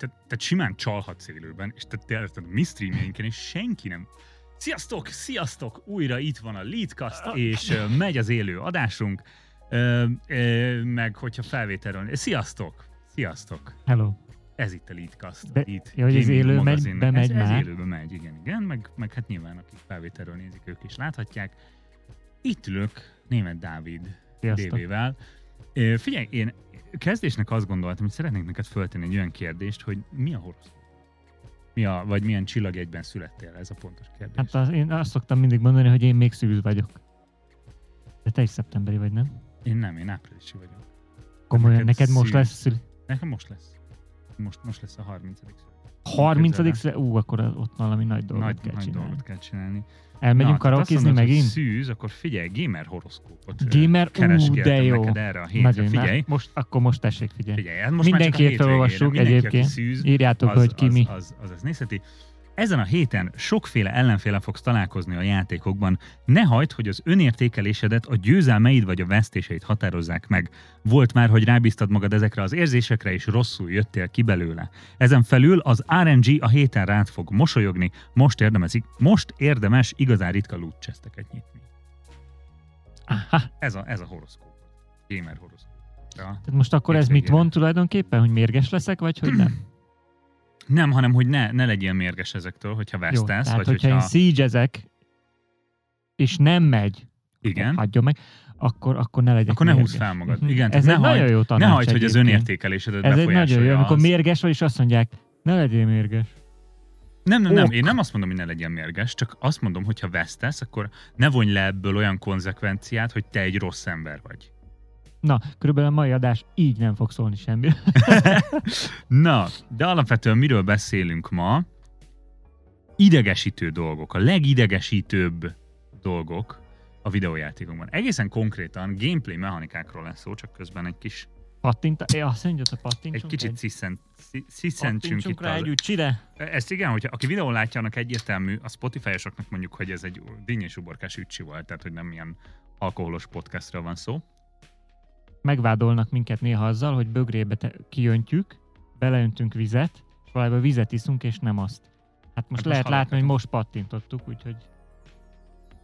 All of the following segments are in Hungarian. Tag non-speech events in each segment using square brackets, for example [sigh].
tehát, tehát simán csalhatsz élőben, és tehát tényleg tehát mi streamjeinken, és senki nem... Sziasztok, sziasztok! Újra itt van a Leadcast, és ö, megy az élő adásunk, ö, ö, meg hogyha felvételről... Sziasztok! Sziasztok! Hello. Ez itt a Leadcast. De- itt ja, hogy ez élő megy- bemegy ez, ez már? élőben megy, igen, igen, meg, meg hát nyilván akik felvételről nézik, ők is láthatják. Itt ülök német Dávid Sziasztok. DV-vel. Figyelj, én kezdésnek azt gondoltam, hogy szeretnék neked föltenni egy olyan kérdést, hogy mi a horoszkóp? Mi a, vagy milyen csillagegyben születtél? Ez a pontos kérdés. Hát az, én azt szoktam mindig mondani, hogy én még szűz vagyok. De te is szeptemberi vagy, nem? Én nem, én áprilisi vagyok. Komolyan, neked neked, most szűz. lesz szüli. Nekem most lesz. Most, most lesz a 30 születés. 30 Képzeld szüli? Ú, akkor ott valami nagy dolgot Nagy, kell nagy csinálni. dolgot kell csinálni. Elmegyünk Na, karaokezni megint? Szűz, akkor figyelj, gamer horoszkópot. Gamer? Ú, de jó. neked erre a hétre. Nagyon, figyelj, na, most, akkor most tessék figyelni. figyelj, hát most Mindenképp felolvassuk egyébként. Szűz, Írjátok, hogy ki az, mi. Az, az, az nézheti. Ezen a héten sokféle ellenféle fogsz találkozni a játékokban. Ne hagyd, hogy az önértékelésedet a győzelmeid vagy a vesztéseid határozzák meg. Volt már, hogy rábíztad magad ezekre az érzésekre, és rosszul jöttél ki belőle. Ezen felül az RNG a héten rád fog mosolyogni, most érdemes, most érdemes igazán ritka loot chesteket nyitni. Aha. Ez a, ez a horoszkóp. Gamer horoszkóp. Ja. Tehát most akkor ez mit mond tulajdonképpen, hogy mérges leszek, vagy hogy nem? [clears throat] Nem, hanem hogy ne, ne legyél mérges ezektől, hogyha Jó, vesztesz, tehát vagy hogyha én hogyha... siege és nem megy, Igen. hagyjon meg, akkor, akkor ne legyek Akkor ne húzz mérges. fel magad. Mhm. Igen, Ez egy ne nagyon hagyd- jó Ne tanács hagyd, hogy az önértékelésedet Ez egy nagyon jó, befolyásolja amikor az. mérges vagy, és azt mondják, ne legyél mérges. Nem, nem, nem, Ok. én nem azt mondom, hogy ne legyen mérges, csak azt mondom, hogy ha vesztesz, akkor ne vonj le ebből olyan konzekvenciát, hogy te egy rossz ember vagy. Na, körülbelül a mai adás így nem fog szólni semmi. [laughs] Na, de alapvetően miről beszélünk ma? Idegesítő dolgok, a legidegesítőbb dolgok a videójátékokban. Egészen konkrétan gameplay mechanikákról lesz szó, csak közben egy kis, Pattinta, ja, azt mondja, hogy pattintsunk egy kicsit sziszen- szi- sziszentsünk itt rá az, egy ücsire. Ezt igen, hogyha aki videón látja, annak egyértelmű, a Spotify-osoknak mondjuk, hogy ez egy dinny és uborkás ücsi volt, tehát hogy nem ilyen alkoholos podcastről van szó. Megvádolnak minket néha azzal, hogy bögrébe te- kijöntjük, beleöntünk vizet, és valójában vizet iszunk, és nem azt. Hát most most lehet látni, hogy most pattintottuk, úgyhogy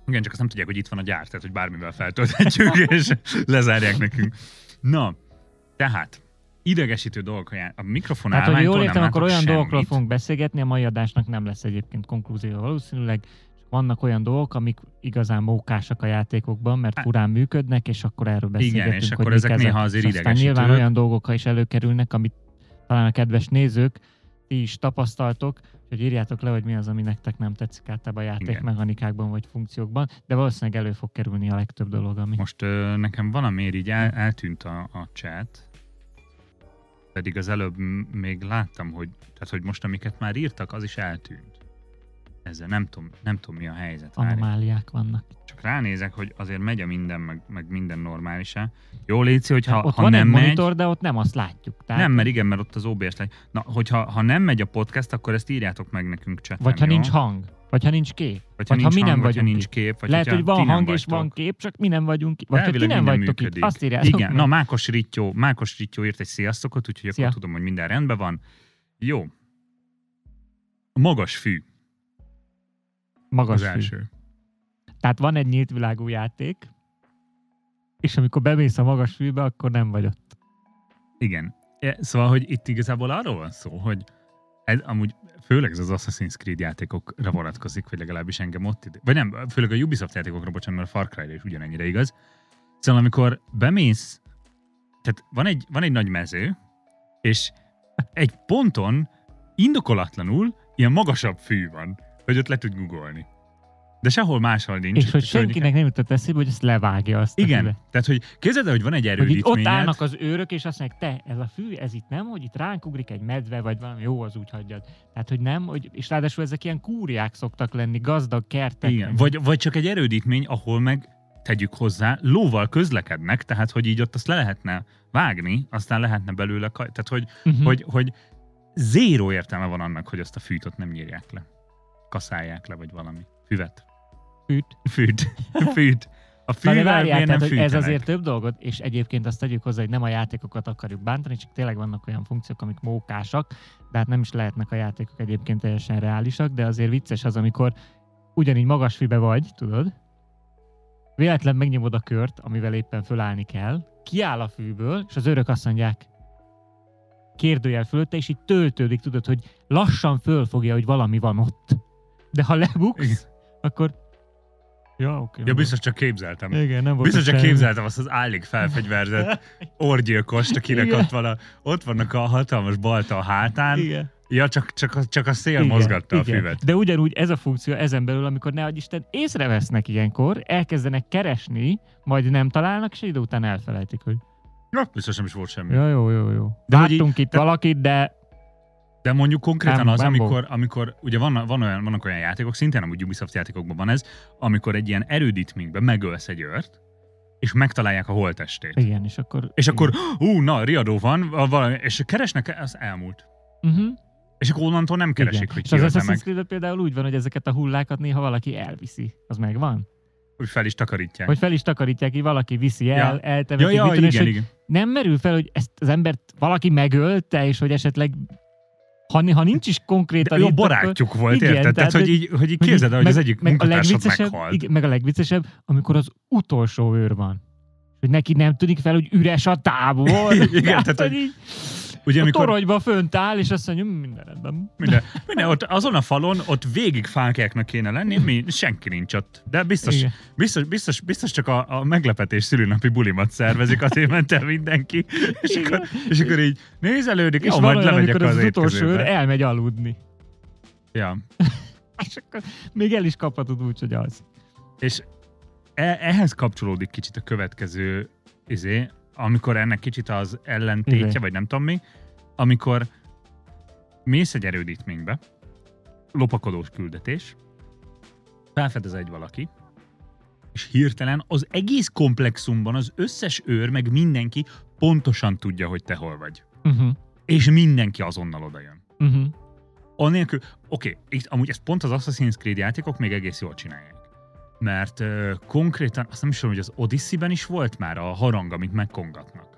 Igen, csak azt nem tudják, hogy itt van a gyár, tehát hogy bármivel feltölthetjük, [laughs] és lezárják nekünk. Na, tehát, idegesítő dolgok, a mikrofon Hát, hogy jól értem, akkor olyan semmit. dolgokról fogunk beszélgetni, a mai adásnak nem lesz egyébként konklúzió valószínűleg. Vannak olyan dolgok, amik igazán mókásak a játékokban, mert furán működnek, és akkor erről beszélgetünk, és hogy akkor mik ezek néha azért és aztán idegesítőek. nyilván olyan dolgok is előkerülnek, amit talán a kedves nézők, ti is tapasztaltok, hogy írjátok le, hogy mi az, ami nektek nem tetszik általában a Igen. játékmechanikákban vagy funkciókban, de valószínűleg elő fog kerülni a legtöbb dolog, ami... Most ö, nekem valamiért így el, eltűnt a, a chat, pedig az előbb még láttam, hogy, tehát, hogy most amiket már írtak, az is eltűnt. Ezzel nem tudom, nem tudom mi a helyzet. Anomáliák vannak. Csak ránézek, hogy azért megy a minden, meg, meg minden normális-e. Jó, Léci, hogy ha, ott ha van nem egy megy, monitor, de ott nem azt látjuk. Tehát nem, mert igen, mert ott az OBS legy. Na, hogyha ha nem megy a podcast, akkor ezt írjátok meg nekünk chaten, Vagy ha jó? nincs hang, vagy ha nincs kép. vagy ha vagy ha nincs mi nem hang, vagy ha vagyunk nincs kép, vagy Lehet, hogyha hogy van hang és van kép, csak mi nem vagyunk itt. Vagy ha ti nem vagytok működik. itt, azt írjátok Igen, meg. na Mákos Rittyó, Mákos Rittyó írt egy sziasztokot, úgyhogy Szia. akkor tudom, hogy minden rendben van. Jó. Magas fű Magas az fű. első. Tehát van egy nyílt világú játék, és amikor bemész a magas fűbe, akkor nem vagy ott. Igen. E, Szóval, hogy itt igazából arról van szó, hogy ez amúgy főleg ez az Assassin's Creed játékokra vonatkozik, vagy legalábbis engem ott ide. Vagy nem, főleg a Ubisoft játékokra, bocsánat, mert a Far Cry-ra is ugyanennyire igaz. Szóval amikor bemész, tehát van egy, van egy nagy mező, és egy ponton indokolatlanul ilyen magasabb fű van, hogy ott le tud googolni. De sehol máshol nincs. És hogy senkinek nem jutott eszébe, hogy ezt levágja azt a Igen, füvet. tehát hogy képzeld el, hogy van egy Hogy erődítményed. ott állnak az őrök, és azt mondják, te, ez a fű, ez itt nem, hogy itt ránk ugrik egy medve, vagy valami, jó, az úgy hagyjad. Tehát, hogy nem, hogy, és ráadásul ezek ilyen kúriák szoktak lenni, gazdag kertek. Igen, vagy, vagy csak egy erődítmény, ahol meg tegyük hozzá, lóval közlekednek, tehát hogy így ott azt le lehetne vágni, aztán lehetne belőle, kaj- tehát hogy, uh-huh. hogy, hogy zéró értelme van annak, hogy azt a fűt ott nem nyírják le. Kaszálják le, vagy valami. Füvet. Fűt. Fűt. [laughs] Fűt. A fűvel várjál, nem tehát, hogy ez azért több dolgot, és egyébként azt tegyük hozzá, hogy nem a játékokat akarjuk bántani, csak tényleg vannak olyan funkciók, amik mókásak, de hát nem is lehetnek a játékok egyébként teljesen reálisak, de azért vicces az, amikor ugyanígy magas fűbe vagy, tudod, véletlen megnyomod a kört, amivel éppen fölállni kell, kiáll a fűből, és az örök azt mondják, kérdőjel fölötte, és így töltődik, tudod, hogy lassan fölfogja, hogy valami van ott. De ha lebuksz, Igen. akkor... Ja, oké. Ja, biztos csak képzeltem. Igen, nem volt Biztos csak semmi. képzeltem azt az állig felfegyverzett [laughs] orgyilkost, akinek Igen. ott, van a, ott vannak a hatalmas balta a hátán. Igen. Ja, csak, csak, a, csak a szél Igen, mozgatta a igen. füvet. De ugyanúgy ez a funkció ezen belül, amikor ne Isten észrevesznek ilyenkor, elkezdenek keresni, majd nem találnak, és idő után elfelejtik, hogy Ja, biztos nem is volt semmi. ja, jó, jó, jó. De Láttunk itt de- valakit, de De mondjuk konkrétan Nem, az, nem amikor, amikor ugye van, van olyan, vannak olyan játékok, szintén amúgy Ubisoft játékokban van ez, amikor egy ilyen erődítményben megölsz egy őrt, és megtalálják a holtestét. igen, és akkor... És akkor, ú, na, riadó van, valami, és keresnek, az elmúlt. Uh-huh. És akkor onnantól nem keresik, igen. hogy És ki az ölte Assassin's creed például úgy van, hogy ezeket a hullákat néha valaki elviszi. Az megvan? hogy fel is takarítják. Hogy fel is takarítják, hogy valaki viszi el, Ja. elteveti, ja, ja, és igen, igen. nem merül fel, hogy ezt az embert valaki megölte, és hogy esetleg ha, ha nincs is De konkrétan jó itt, akkor- barátjuk volt, igen, érted? Tehát, hogy így, hogy így képzeld el, hogy az egyik meg a legviccesebb, meghalt. igen, meg a legviccesebb, amikor az utolsó őr van. Hogy neki nem tűnik fel, hogy üres a tábor. [laughs] Igen, Tehát, hogy- így Ugye, a amikor toronyba fönt áll, és azt mondja, "Hm, minden rendben. minden, [laughs] minden, ott, azon a falon, ott végig fánkjáknak kéne lenni, mi, senki nincs ott. De biztos, Igen. biztos, biztos, biztos csak a, a meglepetés szülinapi bulimat szervezik, azért ment el mindenki. És Igen. akkor, és akkor így nézelődik, És jó, majd olyan, lemegyek az az, utolsó őr elmegy aludni. Ja. [laughs] És akkor még el is kaphatod úgy, hogy az. És e- ehhez kapcsolódik kicsit a következő izé, amikor ennek kicsit az ellentétje, Izé. vagy nem tudom mi, amikor mész egy erődítménybe, lopakodós küldetés, felfedez egy valaki, és hirtelen az egész komplexumban az összes őr, meg mindenki pontosan tudja, hogy te hol vagy. Uh-huh. És mindenki azonnal odajön. Uh-huh. Anélkül, oké, okay, itt amúgy ezt pont az Assassin's Creed játékok még egész jól csinálják. Mert uh, konkrétan, azt nem is tudom, hogy az Odyssey-ben is volt már a harang, amit megkongatnak.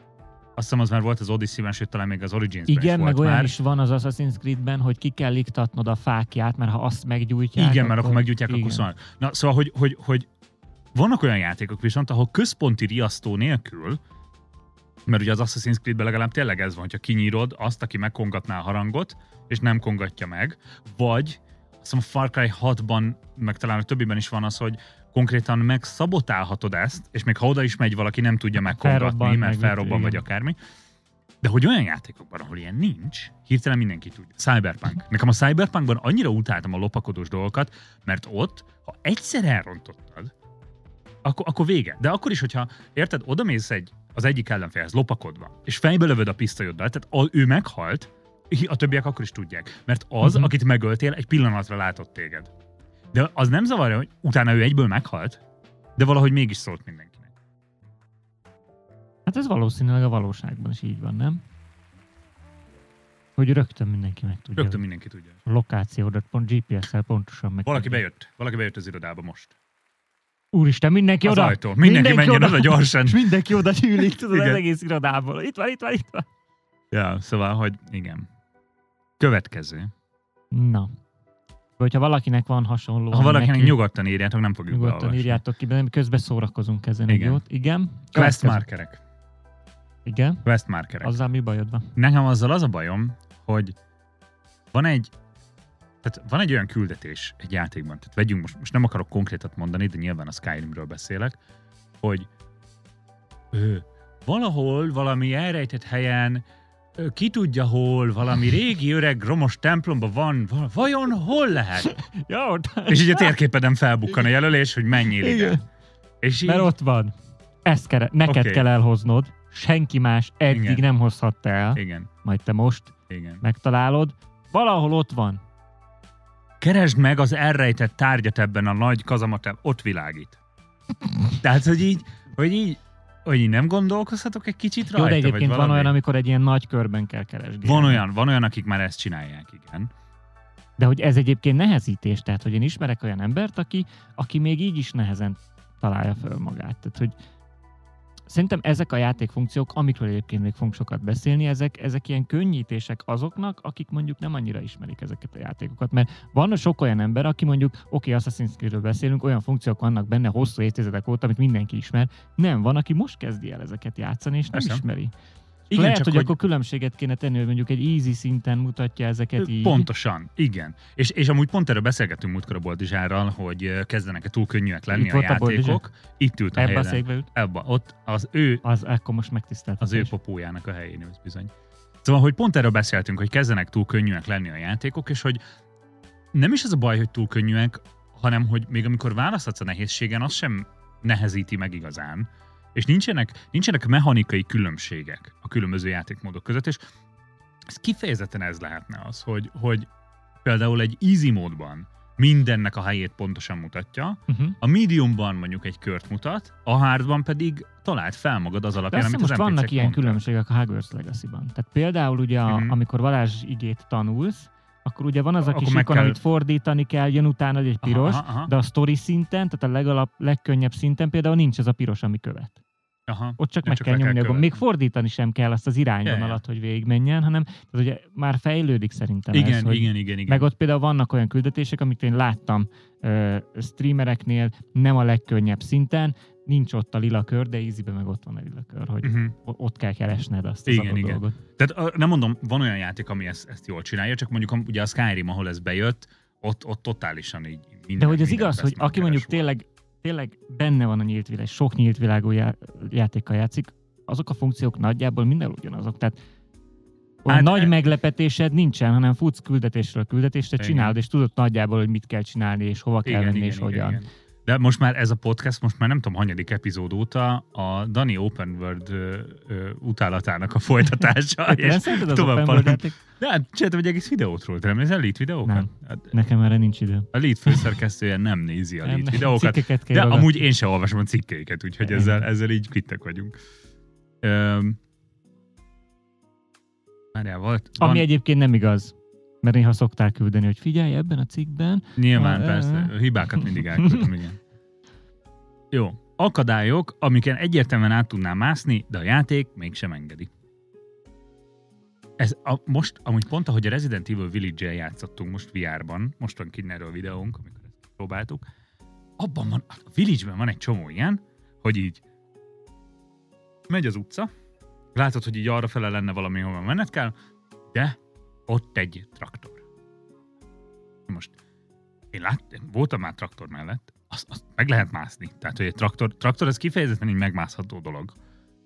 Azt hiszem, az már volt az Odyssey-ben, sőt, talán még az Origins-ben is Igen, volt meg olyan már. is van az Assassin's Creed-ben, hogy ki kell iktatnod a fákját, mert ha azt meggyújtják, Igen, mert akkor meggyújtják, igen. akkor szóval. Na, szóval, hogy, hogy, hogy vannak olyan játékok viszont, ahol központi riasztó nélkül, mert ugye az Assassin's Creed-ben legalább tényleg ez van, hogyha kinyírod azt, aki megkongatná a harangot, és nem kongatja meg, vagy hiszem a Far Cry 6-ban, meg talán a többiben is van az, hogy konkrétan megszabotálhatod ezt, és még ha oda is megy valaki, nem tudja megkongatni, mert felrobban vagy akármi. De hogy olyan játékokban, ahol ilyen nincs, hirtelen mindenki tudja. Cyberpunk. Nekem a Cyberpunkban annyira utáltam a lopakodós dolgokat, mert ott, ha egyszer elrontottad, akkor, akkor vége. De akkor is, hogyha, érted, odamész egy, az egyik ellenfélhez lopakodva, és fejbe lövöd a pisztolyoddal, tehát ő meghalt, a többiek akkor is tudják. Mert az, uh-huh. akit megöltél, egy pillanatra látott téged. De az nem zavarja, hogy utána ő egyből meghalt, de valahogy mégis szólt mindenkinek. Hát ez valószínűleg a valóságban is így van, nem? Hogy rögtön mindenki meg tudja. Rögtön mindenki tudja. A lokációdat pont GPS-szel pontosan meg. Valaki tudja. bejött. Valaki bejött az irodába most. Úristen, mindenki Az oda! ajtó. Mindenki, menjen oda gyorsan. És mindenki oda gyűlik, tudod, az egész irodából. Itt van, itt van, itt van. Ja, szóval, hogy igen. Következő. Na. Hogyha valakinek van hasonló, Ha valakinek neki, nyugodtan írjátok, nem fogjuk nyugodtan beolvasni. írjátok ki, de közben szórakozunk ezen Igen. egy jót. Igen. Quest markerek. Igen. Quest markerek. Azzal mi bajod van? Nekem azzal az a bajom, hogy van egy tehát van egy olyan küldetés egy játékban, tehát vegyünk most, most nem akarok konkrétat mondani, de nyilván a Skyrimről beszélek, hogy ö, valahol, valami elrejtett helyen, ki tudja hol, valami [laughs] régi öreg romos templomban van, va- vajon hol lehet? [laughs] Ja, ott. És így a térképeden felbukkan a jelölés, hogy menjél ide. Igen. És így, Mert ott van. Ezt kell, neked Oké. kell elhoznod. Senki más eddig Igen. nem hozhatta el. igen, Majd te most igen. megtalálod. Valahol ott van. keresd meg az elrejtett tárgyat ebben a nagy kazamatában, ott világít. Tehát, hogy így, hogy így, hogy nem gondolkozhatok egy kicsit Jó, rajta, de vagy egyébként van olyan, amikor egy ilyen nagy körben kell keresgélni. Van olyan, van olyan, akik már ezt csinálják, igen. De hogy ez egyébként nehezítés, tehát hogy én ismerek olyan embert, aki, aki még így is nehezen találja föl magát. Tehát, hogy szerintem ezek a játékfunkciók, amikről egyébként még fogunk sokat beszélni, ezek, ezek ilyen könnyítések azoknak, akik mondjuk nem annyira ismerik ezeket a játékokat. Mert van sok olyan ember, aki mondjuk, oké, okay, Assassin's Creed-ről beszélünk, olyan funkciók vannak benne hosszú évtizedek óta, amit mindenki ismer. Nem, van, aki most kezdi el ezeket játszani, és nem Persze. ismeri. Igen, Lehet, csak hogy, hogy- akkor különbséget kéne tenni, hogy mondjuk egy easy szinten mutatja ezeket így. Pontosan, igen. És, és amúgy pont erről beszélgettünk múltkor a Boldizsárral, hogy kezdenek-e túl könnyűek lenni Itt a volt a játékok. Itt ült a Ebbe a helyeden. székbe ült. Ebba, ott az ő, Az akkor most megtisztelt. az ő popójának a helyén ült bizony. Szóval, hogy pont erről beszéltünk, hogy kezdenek túl könnyűek lenni a játékok, és hogy nem is az a baj, hogy túl könnyűek, hanem hogy még amikor választhatsz a nehézségen, az sem nehezíti meg igazán. És nincsenek, nincsenek mechanikai különbségek a különböző játékmódok között, és ez kifejezetten ez lehetne az, hogy, hogy például egy easy módban mindennek a helyét pontosan mutatja, Uh-huh. a mediumban mondjuk egy kört mutat, a hardban pedig talált fel magad az alapján, azt amit hiszem, az most vannak ilyen mondtak. különbségek a Hogwarts Legacy-ban. Tehát például ugye, Mhm. amikor varázs igét tanulsz, akkor ugye van az a kis ikon, kell- amit fordítani kell, jön utána egy piros, Aha, aha, de a story szinten, tehát a legalap, legkönnyebb szinten például nincs ez a piros, ami követ. aha. Ott csak meg csak kell nyomni a gomb. Még fordítani sem kell azt az irányvonalat, hogy végigmenjen, hanem tehát ugye már fejlődik szerintem Igen, ez, hogy igen, igen, igen. meg ott például vannak olyan küldetések, amit én láttam ö, streamereknél, nem a legkönnyebb szinten, nincs ott a lila kör, de easyben meg ott van a lila kör, hogy Uh-huh. ott kell keresned azt az Igen, adott igen. dolgot. Tehát nem mondom, van olyan játék, ami ezt, ezt jól csinálja, csak mondjuk ugye a Skyrim, ahol ez bejött, ott, ott totálisan így minden, De hogy minden igaz, hogy aki mondjuk tényleg, tényleg benne van a nyílt világ, sok nyílt világú já- játékkal játszik, azok a funkciók nagyjából minden ugyanazok. Tehát olyan Hát, nagy e- meglepetésed nincsen, hanem futsz küldetésről küldetésre, Igen. csinálod, és tudod nagyjából, hogy mit kell csinálni, és hova kell Igen, menni, igen, és igen, hogyan. igen. De most már ez a podcast, most már nem tudom, hanyadik epizód óta a Dani Open World ö, ö, utálatának a folytatása. [laughs] Nem és szereted az open param- world játék? De hát csináltam egy egész videót róla, nem nézel lead videókat? Nem. Hát, Nekem erre nincs idő. a lead főszerkesztője nem nézi a Nem, lead nem, videókat. cikkeket kell De írgatni. amúgy én sem olvasom a cikkeiket, úgyhogy Igen. ezzel, ezzel így kvittek vagyunk. Öm, Várjál, volt? Ami van, egyébként nem igaz. Mert néha szokták küldeni, hogy figyelj, ebben a cikkben Nyilván, persze. hibákat mindig elküldöm, igen. Jó. Akadályok, amiken egyértelműen át tudnám mászni, de a játék mégsem engedi. Ez a, most, amúgy pont, ahogy a Resident Evil Village-el játszottunk most VR-ban, most van kint erről a videónk, amikor ezt próbáltuk, abban van, a Village-ben van egy csomó ilyen, hogy így megy az utca, látod, hogy így arra fele lenne valami, hova menned kell, de ott egy traktor. Most én láttam, voltam már traktor mellett, azt, azt meg lehet mászni. Tehát, hogy egy traktor, traktor ez kifejezetten egy megmászható dolog.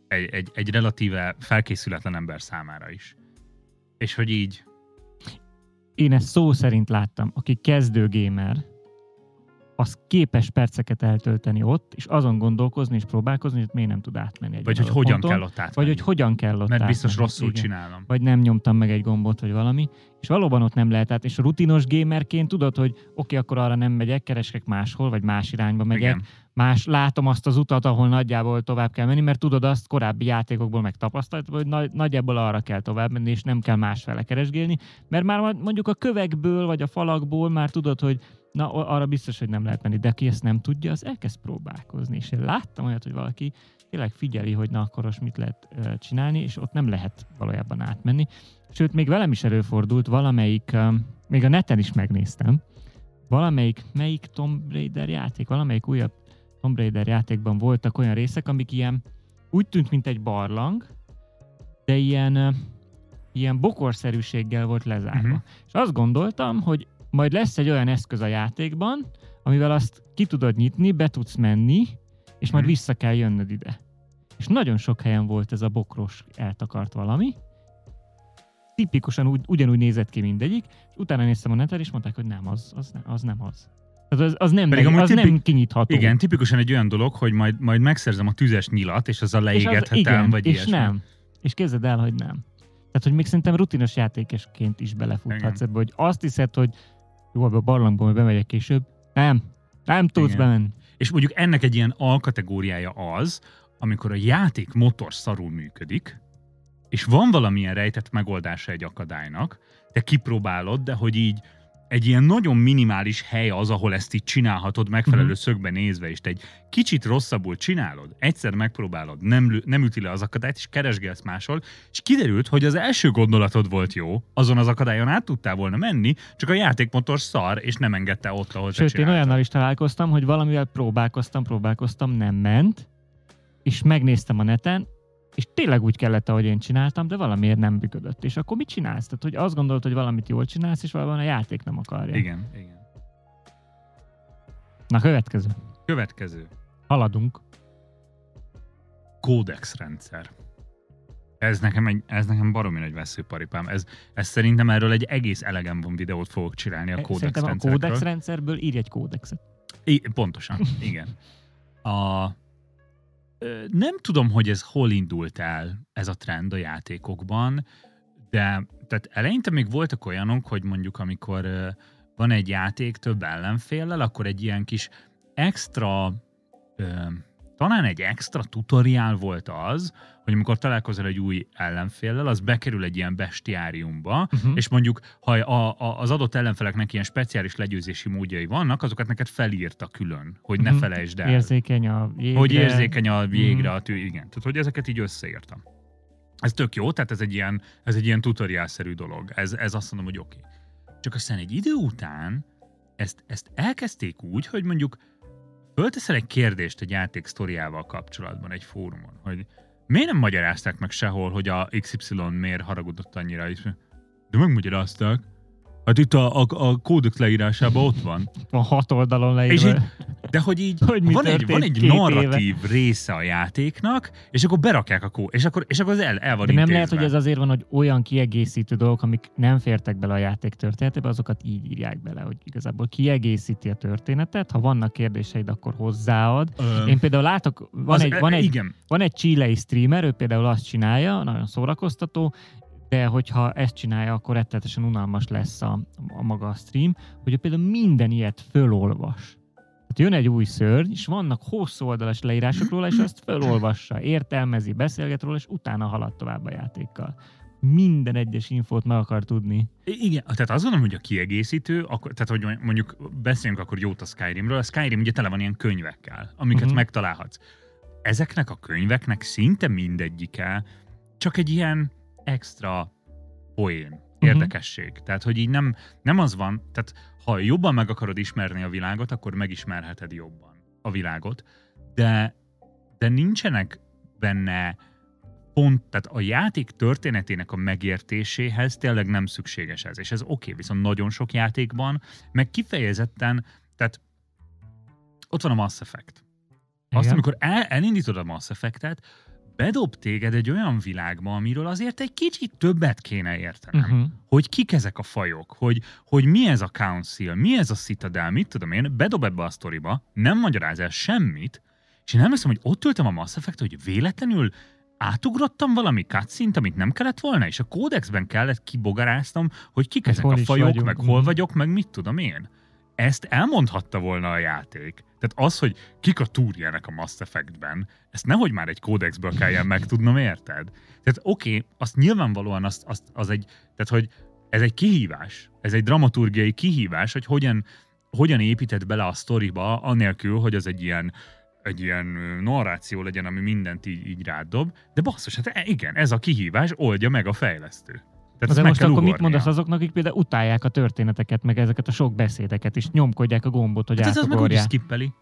Egy, egy, egy relatíve felkészületlen ember számára is. És hogy így, én ezt szó szerint láttam, aki kezdő gamer, az képes perceket eltölteni ott, és azon gondolkozni és próbálkozni, hogy miért nem tud átmenni egy vagy hogy hogyan ponton, kell ott átmenni. vagy hogy hogyan kell ott Mert biztos átmenni. rosszul Igen. csinálom. vagy nem nyomtam meg egy gombot, vagy valami, és valóban ott nem lehet át, és a rutinos gamerként tudod, hogy oké, okay, akkor arra nem megyek, keresek máshol, vagy más irányba megyek, Igen. más, látom azt az utat, ahol nagyjából tovább kell menni, mert tudod azt korábbi játékokból megtapasztalt, hogy nagy, nagyjából arra kell tovább menni, és nem kell másfele keresgélni, mert már mondjuk a kövekből, vagy a falakból már tudod, hogy na, arra biztos, hogy nem lehet menni, de aki ezt nem tudja, az elkezd próbálkozni, és én láttam olyat, hogy valaki tényleg figyeli, hogy na akkor most mit lehet csinálni, és ott nem lehet valójában átmenni. Sőt, még velem is előfordult valamelyik, még a neten is megnéztem, valamelyik, melyik Tomb Raider játék, valamelyik újabb Tomb Raider játékban voltak olyan részek, amik ilyen úgy tűnt, mint egy barlang, de ilyen, ilyen bokorszerűséggel volt lezárva. Uh-huh. És azt gondoltam, hogy majd lesz egy olyan eszköz a játékban, amivel azt ki tudod nyitni, be tudsz menni, és majd Mhm. vissza kell jönnöd ide. És nagyon sok helyen volt ez a bokros eltakart valami. Tipikusan úgy, ugyanúgy nézett ki mindegyik, és utána néztem a neten, és mondták, hogy nem, az, az, nem, az nem az. Az, az, az nem, Pedig az tipik- nem kinyitható. Igen, tipikusan egy olyan dolog, hogy majd, majd megszerzem a tüzes nyilat, és azzal és az, leégethetem, igen, vagy és ilyesmi. nem. És képzeld el, hogy nem. Tehát, hogy még szerintem rutinos játékosként is belefuthatsz Igen. ebbe, hogy azt hiszed, hogy jó, a barlangba majd bemegyek később. Nem. Nem tudsz Igen. bemenni. És mondjuk ennek egy ilyen alkategóriája az, amikor a játék motor szarul működik, és van valamilyen rejtett megoldása egy akadálynak, te kipróbálod, de hogy így egy ilyen nagyon minimális hely az, ahol ezt így csinálhatod megfelelő uh-huh. szögbe nézve, te egy kicsit rosszabbul csinálod, egyszer megpróbálod, nem, nem üti le az akadályt, és keresgélsz máshol, és kiderült, hogy az első gondolatod volt jó, azon az akadályon át tudtál volna menni, csak a játékmotor szar, és nem engedte ott, ahol Sőt, én olyannal is találkoztam, hogy valamivel próbálkoztam, próbálkoztam, nem ment, és megnéztem a neten, és tényleg úgy kellett, ahogy én csináltam, de valamiért nem működött. És akkor mit csinálsz? Tehát, hogy azt gondolod, hogy valamit jól csinálsz, és valóban a játék nem akarja. Igen, igen. Na, következő. Következő. Haladunk. Kódex rendszer. Ez nekem, egy, ez nekem baromi nagy veszőparipám. Ez, ez szerintem erről egy egész elegemben videót fogok csinálni a kódex Szerintem a kódex rendszerből írj egy kódexet. I, pontosan, igen. A, nem tudom, hogy ez hol indult el, ez a trend a játékokban, de tehát eleinte még voltak olyanok, hogy mondjuk amikor van egy játék több ellenféllel, akkor egy ilyen kis extra, talán egy extra tutoriál volt az, hogy amikor találkozol egy új ellenféllel, az bekerül egy ilyen bestiáriumba, Uh-huh. és mondjuk, ha a, a, az adott ellenfeleknek ilyen speciális legyőzési módjai vannak, azokat neked felírta külön, hogy ne Mhm. felejtsd el. Érzékeny a jégre. Hogy érzékeny a jégre Mhm. a tű, igen. Tehát, hogy ezeket így összeírtam. Ez tök jó, tehát ez egy ilyen, ez egy ilyen tutoriálszerű dolog. Ez, ez azt mondom, hogy oké. Okay. Csak aztán egy idő után ezt, ezt elkezdték úgy, hogy mondjuk fölteszel egy kérdést egy játék sztoriával kapcsolatban egy fórumon, hogy miért nem magyarázták meg sehol, hogy a XY miért haragudott annyira, és de megmagyarázták. Hát itt a, a, a kódex leírásában ott van. Van hat oldalon És leírva. így, de hogy így [laughs] Hogy van, egy, van egy narratív része a játéknak, és akkor berakják a kó, és akkor, és akkor az el, el van De nem intézve. lehet, hogy ez azért van, hogy olyan kiegészítő dolgok, amik nem fértek bele a játék történetébe, azokat így írják bele, hogy igazából kiegészíti a történetet. Ha vannak kérdéseid, akkor hozzáad. Ö, Én például látok, van, az- egy, van, egy, Igen, van egy chilei streamer, ő például azt csinálja, nagyon szórakoztató, de hogyha ezt csinálja, akkor rettenetesen unalmas lesz a, a maga a stream, hogy ő például minden ilyet fölolvas. Tehát jön egy új szörny, és vannak hosszú oldalas leírások róla, és azt fölolvassa, értelmezi, beszélget róla, és utána halad tovább a játékkal. Minden egyes infót meg akar tudni. igen, tehát azt gondolom, hogy a kiegészítő, akkor, tehát hogy mondjuk beszéljünk akkor jót a Skyrimről, a Skyrim ugye tele van ilyen könyvekkel, amiket uh-huh. megtalálhatsz. Ezeknek a könyveknek szinte mindegyike csak egy ilyen extra poén, érdekesség. Tehát, hogy így nem, nem az van, tehát ha jobban meg akarod ismerni a világot, akkor megismerheted jobban a világot, de, de nincsenek benne pont, tehát a játék történetének a megértéséhez tényleg nem szükséges ez, és ez oké, okay, viszont nagyon sok játékban, meg kifejezetten, tehát ott van a Mass Effect. Azt, Igen. amikor el, elindítod a Mass Effect-et, bedob téged egy olyan világba, amiről azért egy kicsit többet kéne értenem. Uh-huh. Hogy kik ezek a fajok, hogy, hogy mi ez a Council, mi ez a Citadel, mit tudom én, bedob ebbe a sztoriba, nem magyaráz el semmit, és én emlékszem, hogy ott ültem a Mass effect hogy véletlenül átugrottam valami cutscene amit nem kellett volna, és a kódexben kellett kibogaráztam, hogy kik Hogy ezek a fajok, vagyunk. meg hol vagyok, meg mit tudom én. Ezt elmondhatta volna a játék. Tehát az, hogy kik a túrjának a Mass Effectben, ezt nehogy már egy kódexből kelljen megtudnom, érted? Tehát oké, okay, azt nyilvánvalóan azt, azt, az egy, tehát hogy ez egy kihívás, ez egy dramaturgiai kihívás, hogy hogyan, hogyan építed bele a sztoriba, anélkül, hogy az egy ilyen egy ilyen narráció legyen, ami mindent így, így rád dob, de basszus, hát e- igen, ez a kihívás oldja meg a fejlesztő. Tehát De most akkor mit mondasz azoknak, akik például utálják a történeteket, meg ezeket a sok beszédeket, és nyomkodják a gombot, hogy Hát ez az meg úgy is átugorják? skippeli.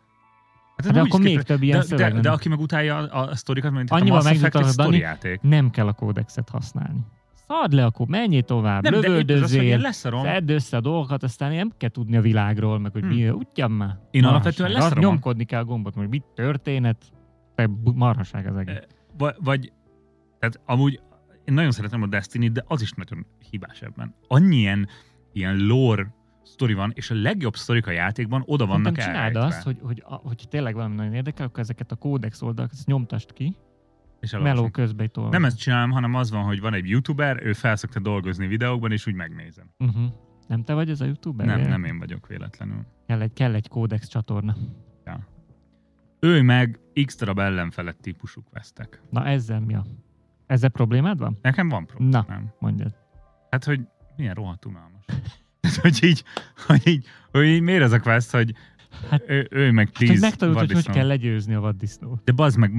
Hát, ez Hát de akkor még több ilyen de, szöveg de, nem. de, aki meg utálja a, a sztorikat, mint Annyival játék. Nem kell a kódexet használni. Szard le akkor, menjél tovább, Nem, de lövöldözzél, szedd össze a dolgokat, aztán nem kell tudni a világról, meg hogy Hmm. mi, ugyan már. Én alapvetően leszarom Nyomkodni kell a gombot, hogy mit történet, te marhaság az egész. Vagy, vagy tehát amúgy én nagyon szeretem a destiny de az is nagyon hibás ebben. Annyi ilyen, ilyen lore sztori van, és a legjobb sztorik a játékban oda vannak Szerintem csináld azt, hogy, hogy, hogy tényleg valami nagyon érdekel, akkor ezeket a kódex oldalakat nyomtast ki, és meló elolvasom. közben itt olvasd. Nem ezt csinálom, hanem az van, hogy van egy youtuber, ő felszokta dolgozni videókban, és úgy megnézem. Uh-huh. Nem te vagy ez a youtuber? Nem, nem én vagyok véletlenül. Kell egy, kell egy kódex csatorna. Ő meg x darab ellenfelett típusú vesztek. Na ezzel mi a... Ezzel problémád van? Nekem van problémám. Na. Mondjad. Hát, hogy milyen rohadt unalmas. [laughs] hogy így, hogy így, hogy így miért ez a quest, hogy Hát- ő, ő meg Hát, hogy tíz megtanult, hogy hogy kell legyőzni a vaddisznót. De bazd meg,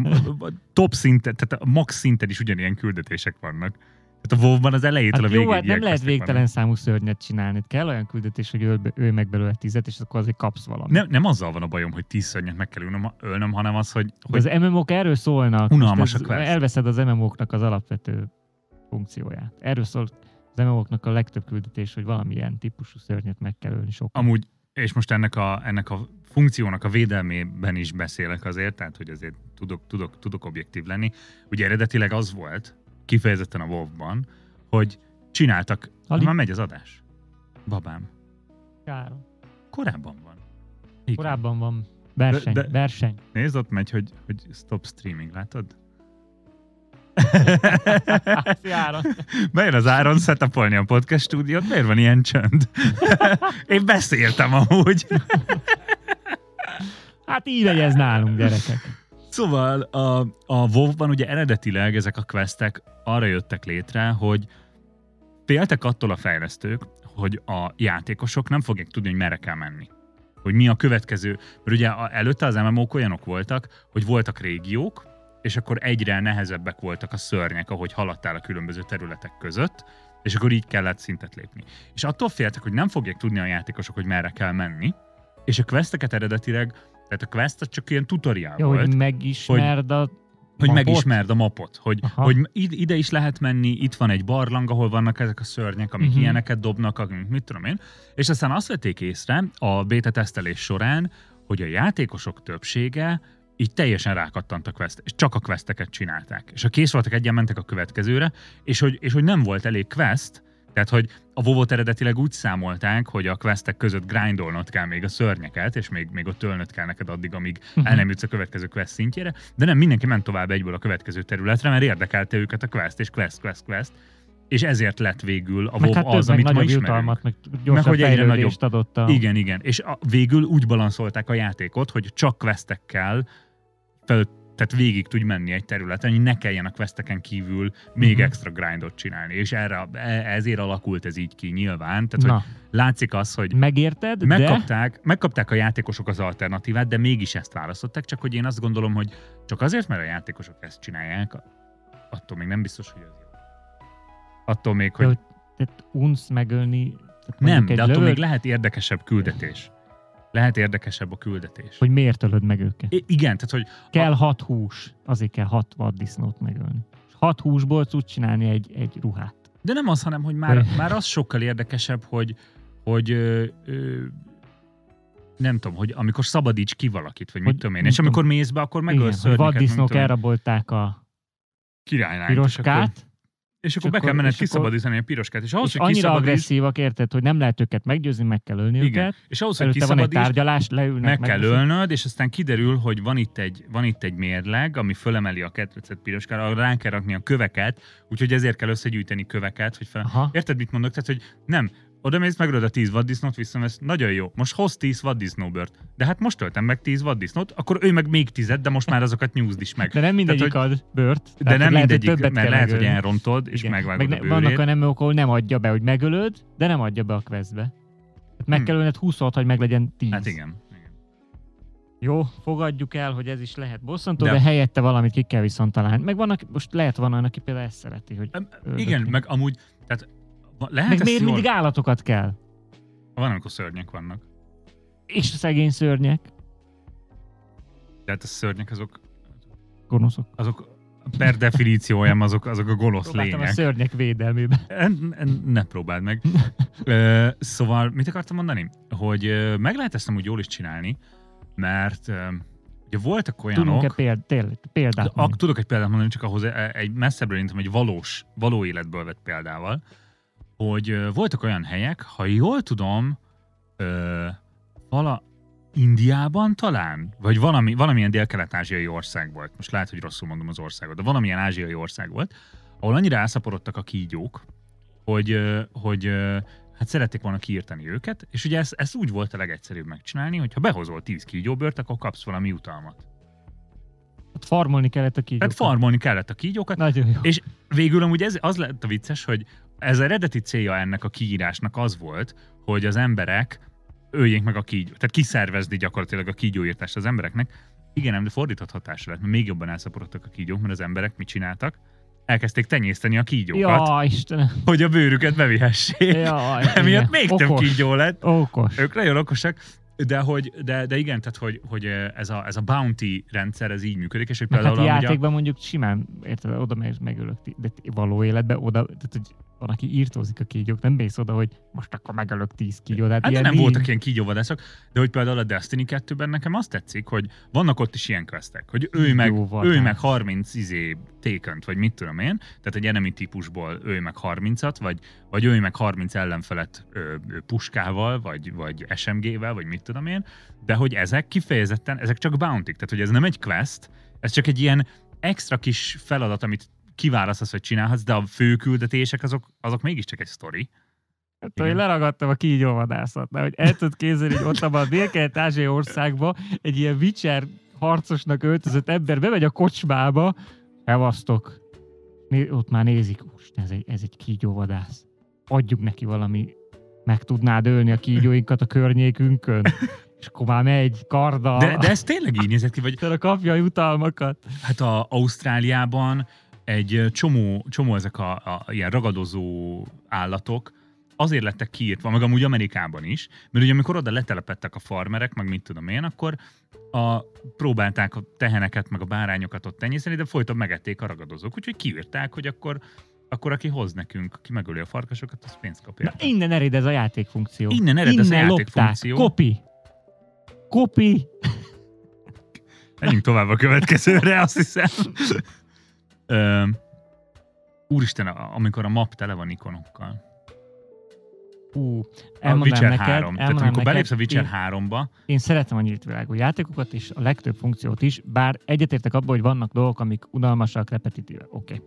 top szinten, tehát a max szinten is ugyanilyen küldetések vannak. Tehát a WoW-ban az elejétől Hát a jó, végéig hát nem lehet végtelen számú szörnyet csinálni. Itt Kell olyan küldetés, hogy be- ölj meg belőle tizet, és akkor azért kapsz valamit. Nem, nem azzal van a bajom, hogy tíz szörnyet meg kell ölnöm, ölnöm hanem az, hogy, De hogy az MMO-k erről szólnak. Unalmas a quest. Elveszed az MMO-knak az alapvető funkcióját. Erről szól az MMO-knak a legtöbb küldetés, hogy valamilyen típusú szörnyet meg kell ölni sok. amúgy, és most ennek a, ennek a funkciónak a védelmében is beszélek azért, tehát hogy azért tudok, tudok, tudok objektív lenni. Ugye eredetileg az volt, kifejezetten a WoW-ban, hogy csináltak, Ali? már megy az adás. Babám. Károm. Korábban van. Igen. Korábban van verseny. De- de- verseny. Nézd, ott megy, hogy, hogy stop streaming, látod? [laughs] Bejön az Áron setupolni a podcast stúdiót, miért van ilyen csönd? [laughs] Én beszéltem amúgy. [laughs] Hát így megy ez nálunk, gyerekek. Szóval a, a WoW-ban ugye eredetileg ezek a questek arra jöttek létre, hogy féltek attól a fejlesztők, hogy a játékosok nem fogják tudni, hogy merre kell menni. Hogy mi a következő. Mert ugye előtte az MMO-k olyanok voltak, hogy voltak régiók, és akkor egyre nehezebbek voltak a szörnyek, ahogy haladtál a különböző területek között, és akkor így kellett szintet lépni. És attól féltek, hogy nem fogják tudni a játékosok, hogy merre kell menni, és a questeket eredetileg, tehát a quest csak ilyen tutoriál volt hogy megismerd a hogy mapot. megismerd a mapot, hogy, Aha. hogy id- ide is lehet menni, itt van egy barlang, ahol vannak ezek a szörnyek, amik uh-huh. ilyeneket dobnak, amik mit tudom én, és aztán azt vették észre a beta tesztelés során, hogy a játékosok többsége így teljesen rákattant a quest, és csak a questeket csinálták. És ha kész voltak egyen, mentek a következőre, és hogy, és hogy nem volt elég quest, tehát, hogy a wow eredetileg úgy számolták, hogy a questek között grindolnod kell még a szörnyeket, és még, még ott ölnöd kell neked addig, amíg Mhm. el nem jutsz a következő quest szintjére, de nem mindenki ment tovább egyből a következő területre, mert érdekelte őket a quest, és quest, quest, quest, és ezért lett végül a meg WoW hát az, meg amit ma nagyobb ismerünk. jutalmat, meg gyorsabb hogy egyre fejlődést adott a... Igen, igen. És a, végül úgy balanszolták a játékot, hogy csak questekkel fel, tehát végig tudj menni egy területen, hogy ne kelljen a questeken kívül még Mhm. extra grindot csinálni. És erre, e- ezért alakult ez így ki nyilván. Tehát, Na, hogy látszik az, hogy megérted, de... megkapták, megkapták a játékosok az alternatívát, de mégis ezt választották, csak hogy én azt gondolom, hogy csak azért, mert a játékosok ezt csinálják, attól még nem biztos, hogy ez jó. Attól még, hogy hogy tehát unsz megölni... Tehát nem, de attól még lövöld, lehet érdekesebb küldetés. Lehet érdekesebb a küldetés. Hogy miért ölöd meg őket. I- igen, tehát hogy Kell hat hús, azért kell hat vaddisznót megölni. Hat húsból tudsz csinálni egy, egy ruhát. De nem az, hanem hogy már, [laughs] már az sokkal érdekesebb, hogy, hogy ö, ö, nem tudom, hogy amikor szabadíts ki valakit, vagy mit Hogy tudom én, mit és tudom- amikor mész be, akkor Igen, megölsz mit vaddisznók elrabolták a akkor, piroskát, és akkor és be kell menned kiszabadítani a piroskát, és ahhoz, és hogy annyira agresszívak, érted, hogy nem lehet őket meggyőzni, meg kell ölni igen, őket. és ahhoz, hogy van egy tárgyalás, leülnek. meg kell megbeszél- ölnöd, és aztán kiderül, hogy van itt egy, van itt egy mérleg, ami fölemeli a ketrecet piroskára, arra rá kell rakni a köveket, úgyhogy ezért kell összegyűjteni köveket, hogy fel... Aha. Érted, mit mondok? Tehát, hogy nem, oda mész, megölöd a 10 vaddisznót, visszavesz, nagyon jó, most hoz 10 vaddisznóbört. De hát most töltem meg 10 vaddisznót, akkor ő meg még 10 de most már azokat nyúzd is meg. De nem mindegyik Tehát, ad bört. De Tehát, nem hogy lehet, hogy mindegyik, többet mert lehet, hogy megölni. elrontod, és Igen. megvágod Meg a ne, vannak bőrét. olyan MMO-k, ahol nem adja be, hogy megölöd, de nem adja be a questbe. Tehát meg Hm. kell ölned 20 hogy meg legyen 10. Hát igen. igen. Jó, fogadjuk el, hogy ez is lehet bosszantó, De- de, helyette valamit ki kell viszont találni. Meg vannak, most lehet van olyan, aki például ezt szereti, hogy öldökni. Igen, meg amúgy, tehát lehet meg miért jól... mindig állatokat kell? Van, amikor szörnyek vannak. És a szegény szörnyek, Tehát a szörnyek azok, gonoszok. azok per definíciójám azok, azok a gonosz Próbáltam a lények. szörnyek védelmében. En- en- Ne próbáld meg. [laughs] Ö, szóval mit akartam mondani? Hogy ö, meg lehet ezt amúgy jól is csinálni, mert ö, ugye voltak olyanok, Tudunk-e péld, példát ak, tudok egy példát mondani, csak ahhoz e- egy messzebbről intem egy valós, való életből vett példával, hogy voltak olyan helyek, ha jól tudom, ö, vala Indiában talán, vagy valami, valamilyen dél-kelet-ázsiai ország volt. Most lehet, hogy rosszul mondom az országot, de valamilyen ázsiai ország volt, ahol annyira elszaporodtak a kígyók, hogy, hogy hát szerették volna kiírtani őket, és ugye ez, ez úgy volt a legegyszerűbb megcsinálni, hogy ha behozol 10 kígyóbört, akkor kapsz valami jutalmat. Ott farmolni kellett a kígyókat. Tehát farmolni kellett a kígyókat, Nagyon jó. és végül amúgy ez, az lett a vicces, hogy ez eredeti célja ennek a kiírásnak az volt, hogy az emberek öljék meg a kígyó, tehát kiszervezni gyakorlatilag a kígyóírtást az embereknek. Igen, de fordított hatásra lett, mert még jobban elszaporodtak a kígyók, mert az emberek mit csináltak? Elkezdték tenyészteni a kígyókat, Ja, Istenem. hogy a bőrüket bevihessék. Jaj, [laughs] Emiatt még több Okos. kígyó lett. Okos. Ők nagyon okosak, de, hogy, de, de igen, tehát hogy, hogy ez, a, ez a bounty rendszer, ez így működik, és hogy hát például a- játékban mondjuk simán, érted, oda meg, megölök, de való életben oda, tehát hogy van, aki írtózik a kígyók, nem mész oda, hogy most akkor megölök 10 kígyót. Hát, Hát ilyen nem voltak ilyen kígyóvadászok, de hogy például a Destiny 2-ben nekem azt tetszik, hogy vannak ott is ilyen questek, hogy ő meg, ő meg 30 izé tékönt, vagy mit tudom én, tehát egy enemy típusból ő meg 30-at, vagy, vagy ő meg 30 ellenfelet ö, puskával, vagy, vagy SMG-vel, vagy mit tudom én, de hogy ezek kifejezetten, ezek csak bounty tehát hogy ez nem egy quest, ez csak egy ilyen extra kis feladat, amit kiválasztasz, hogy csinálhatsz, de a fő küldetések azok, azok mégiscsak egy sztori. Hát, hogy leragadtam a kígyóvadászat, de hogy el tudod képzelni, hogy ott abban a dél-kelet-ázsiai országban egy ilyen Witcher harcosnak öltözött ember bemegy a kocsmába, elvasztok. Né- ott már nézik, most ez egy, ez egy kígyóvadász. Adjuk neki valami, meg tudnád ölni a kígyóinkat a környékünkön. És akkor már megy, karda, De, de ez tényleg így nézett ki, vagy de kapja a jutalmakat. Hát a Ausztráliában egy csomó, csomó ezek a, a ilyen ragadozó állatok azért lettek kiírtva, meg amúgy Amerikában is, mert ugye amikor oda letelepettek a farmerek, meg mit tudom én, akkor a, próbálták a teheneket, meg a bárányokat ott tenyészteni, de folyton megették a ragadozók, úgyhogy kiírták, hogy akkor, akkor aki hoz nekünk, aki megöli a farkasokat, az pénzt kap Na, érte. innen ered ez a játékfunkció. Innen ered ez a Innen játékfunkció. Kopi. Kopi. Menjünk tovább a következőre, azt hiszem. Ö, úristen, amikor a map tele van ikonokkal. Ú, A Witcher neked, 3. Tehát amikor neked, belépsz a Witcher én, 3-ba, én szeretem a nyílt világú játékokat, és a legtöbb funkciót is, bár egyetértek abban, hogy vannak dolgok, amik unalmasak, repetitívek. Oké. Okay.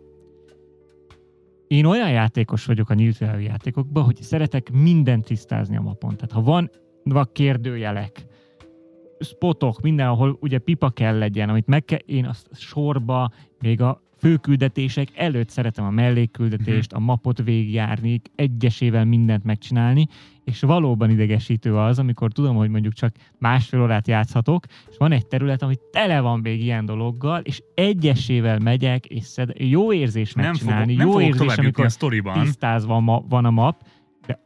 Én olyan játékos vagyok a nyílt világú játékokban, hogy szeretek mindent tisztázni a mapon. Tehát ha van vannak kérdőjelek, spotok, mindenhol ugye pipa kell legyen, amit meg kell, én azt sorba, még a főküldetések előtt szeretem a mellékküldetést, a mapot végigjárni, egyesével mindent megcsinálni, és valóban idegesítő az, amikor tudom, hogy mondjuk csak másfél órát játszhatok, és van egy terület, ami tele van még ilyen dologgal, és egyesével megyek, és szed... jó érzés nem, megcsinálni, fogok, nem jó érzés, amikor a sztoriban. tisztázva ma, van a map, de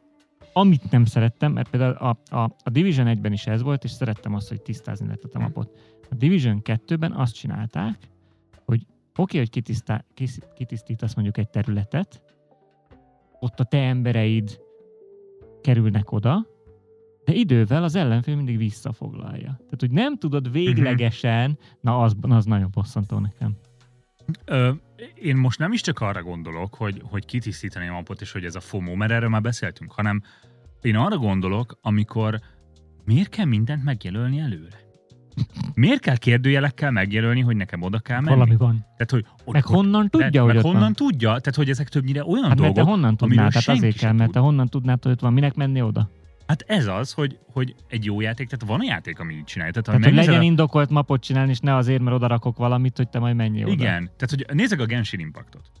amit nem szerettem, mert például a, a, a Division 1-ben is ez volt, és szerettem azt, hogy tisztázni lehetett a mapot. A Division 2-ben azt csinálták, oké, hogy kitisztá, kis- kitisztítasz mondjuk egy területet, ott a te embereid kerülnek oda, de idővel az ellenfél mindig visszafoglalja. Tehát, hogy nem tudod véglegesen, na az, az nagyon bosszantó nekem. Ö, én most nem is csak arra gondolok, hogy, hogy kitisztítani a mapot, és hogy ez a FOMO, mert erről már beszéltünk, hanem én arra gondolok, amikor miért kell mindent megjelölni előre? Miért kell kérdőjelekkel megjelölni, hogy nekem oda kell menni? Valami van. Tehát, hogy ott, Meg honnan tudja, de, hogy meg ott honnan van? tudja? Tehát, hogy ezek többnyire olyan Hát mert dolgok, te honnan tudnád? Tehát azért kell, mert te honnan tudnád, hogy ott van. Minek menni oda? Hát ez az, hogy, hogy egy jó játék, tehát van a játék, ami így csinálja. Tehát, Tehát, hogy legyen a- indokolt mapot csinálni, és ne azért, mert oda rakok valamit, hogy te majd menjél oda. Igen, tehát hogy nézzek a Genshin Impactot.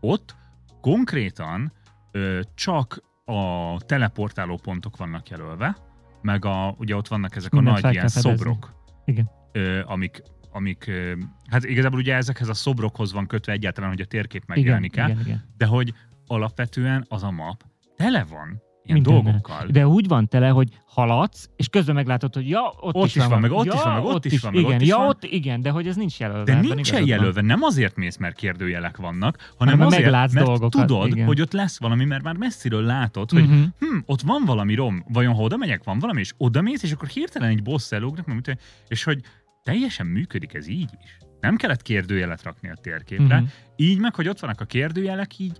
Ott konkrétan ö, csak a teleportáló pontok vannak jelölve, meg a, ugye ott vannak ezek a Mindent nagy fel ilyen szobrok. Igen. Ö, amik, amik, ö, hát igazából ugye ezekhez a szobrokhoz van kötve egyáltalán, hogy a térkép megjelenik el, de hogy alapvetően az a map tele van ilyen Mindennel. dolgokkal. De úgy van tele, hogy haladsz, és közben meglátod, hogy ja, ott, Ott is van, meg ott ja, is van, meg ott is van, meg igen, ott is ja, van. ott igen, de hogy ez nincs jelölve. De nincsen van. jelölve, nem azért mész, mert kérdőjelek vannak, hanem Hanem azért, meglátsz mert dolgokat, tudod, igen. hogy ott lesz valami, mert már messziről látod, hogy Mhm. hm, ott van valami rom, vajon ha oda megyek, van valami, és oda mész, és akkor hirtelen egy boss hogy- és hogy teljesen működik ez így is. Nem kellett kérdőjelet rakni a térképre. Mhm. Így meg, hogy ott vannak a kérdőjelek, így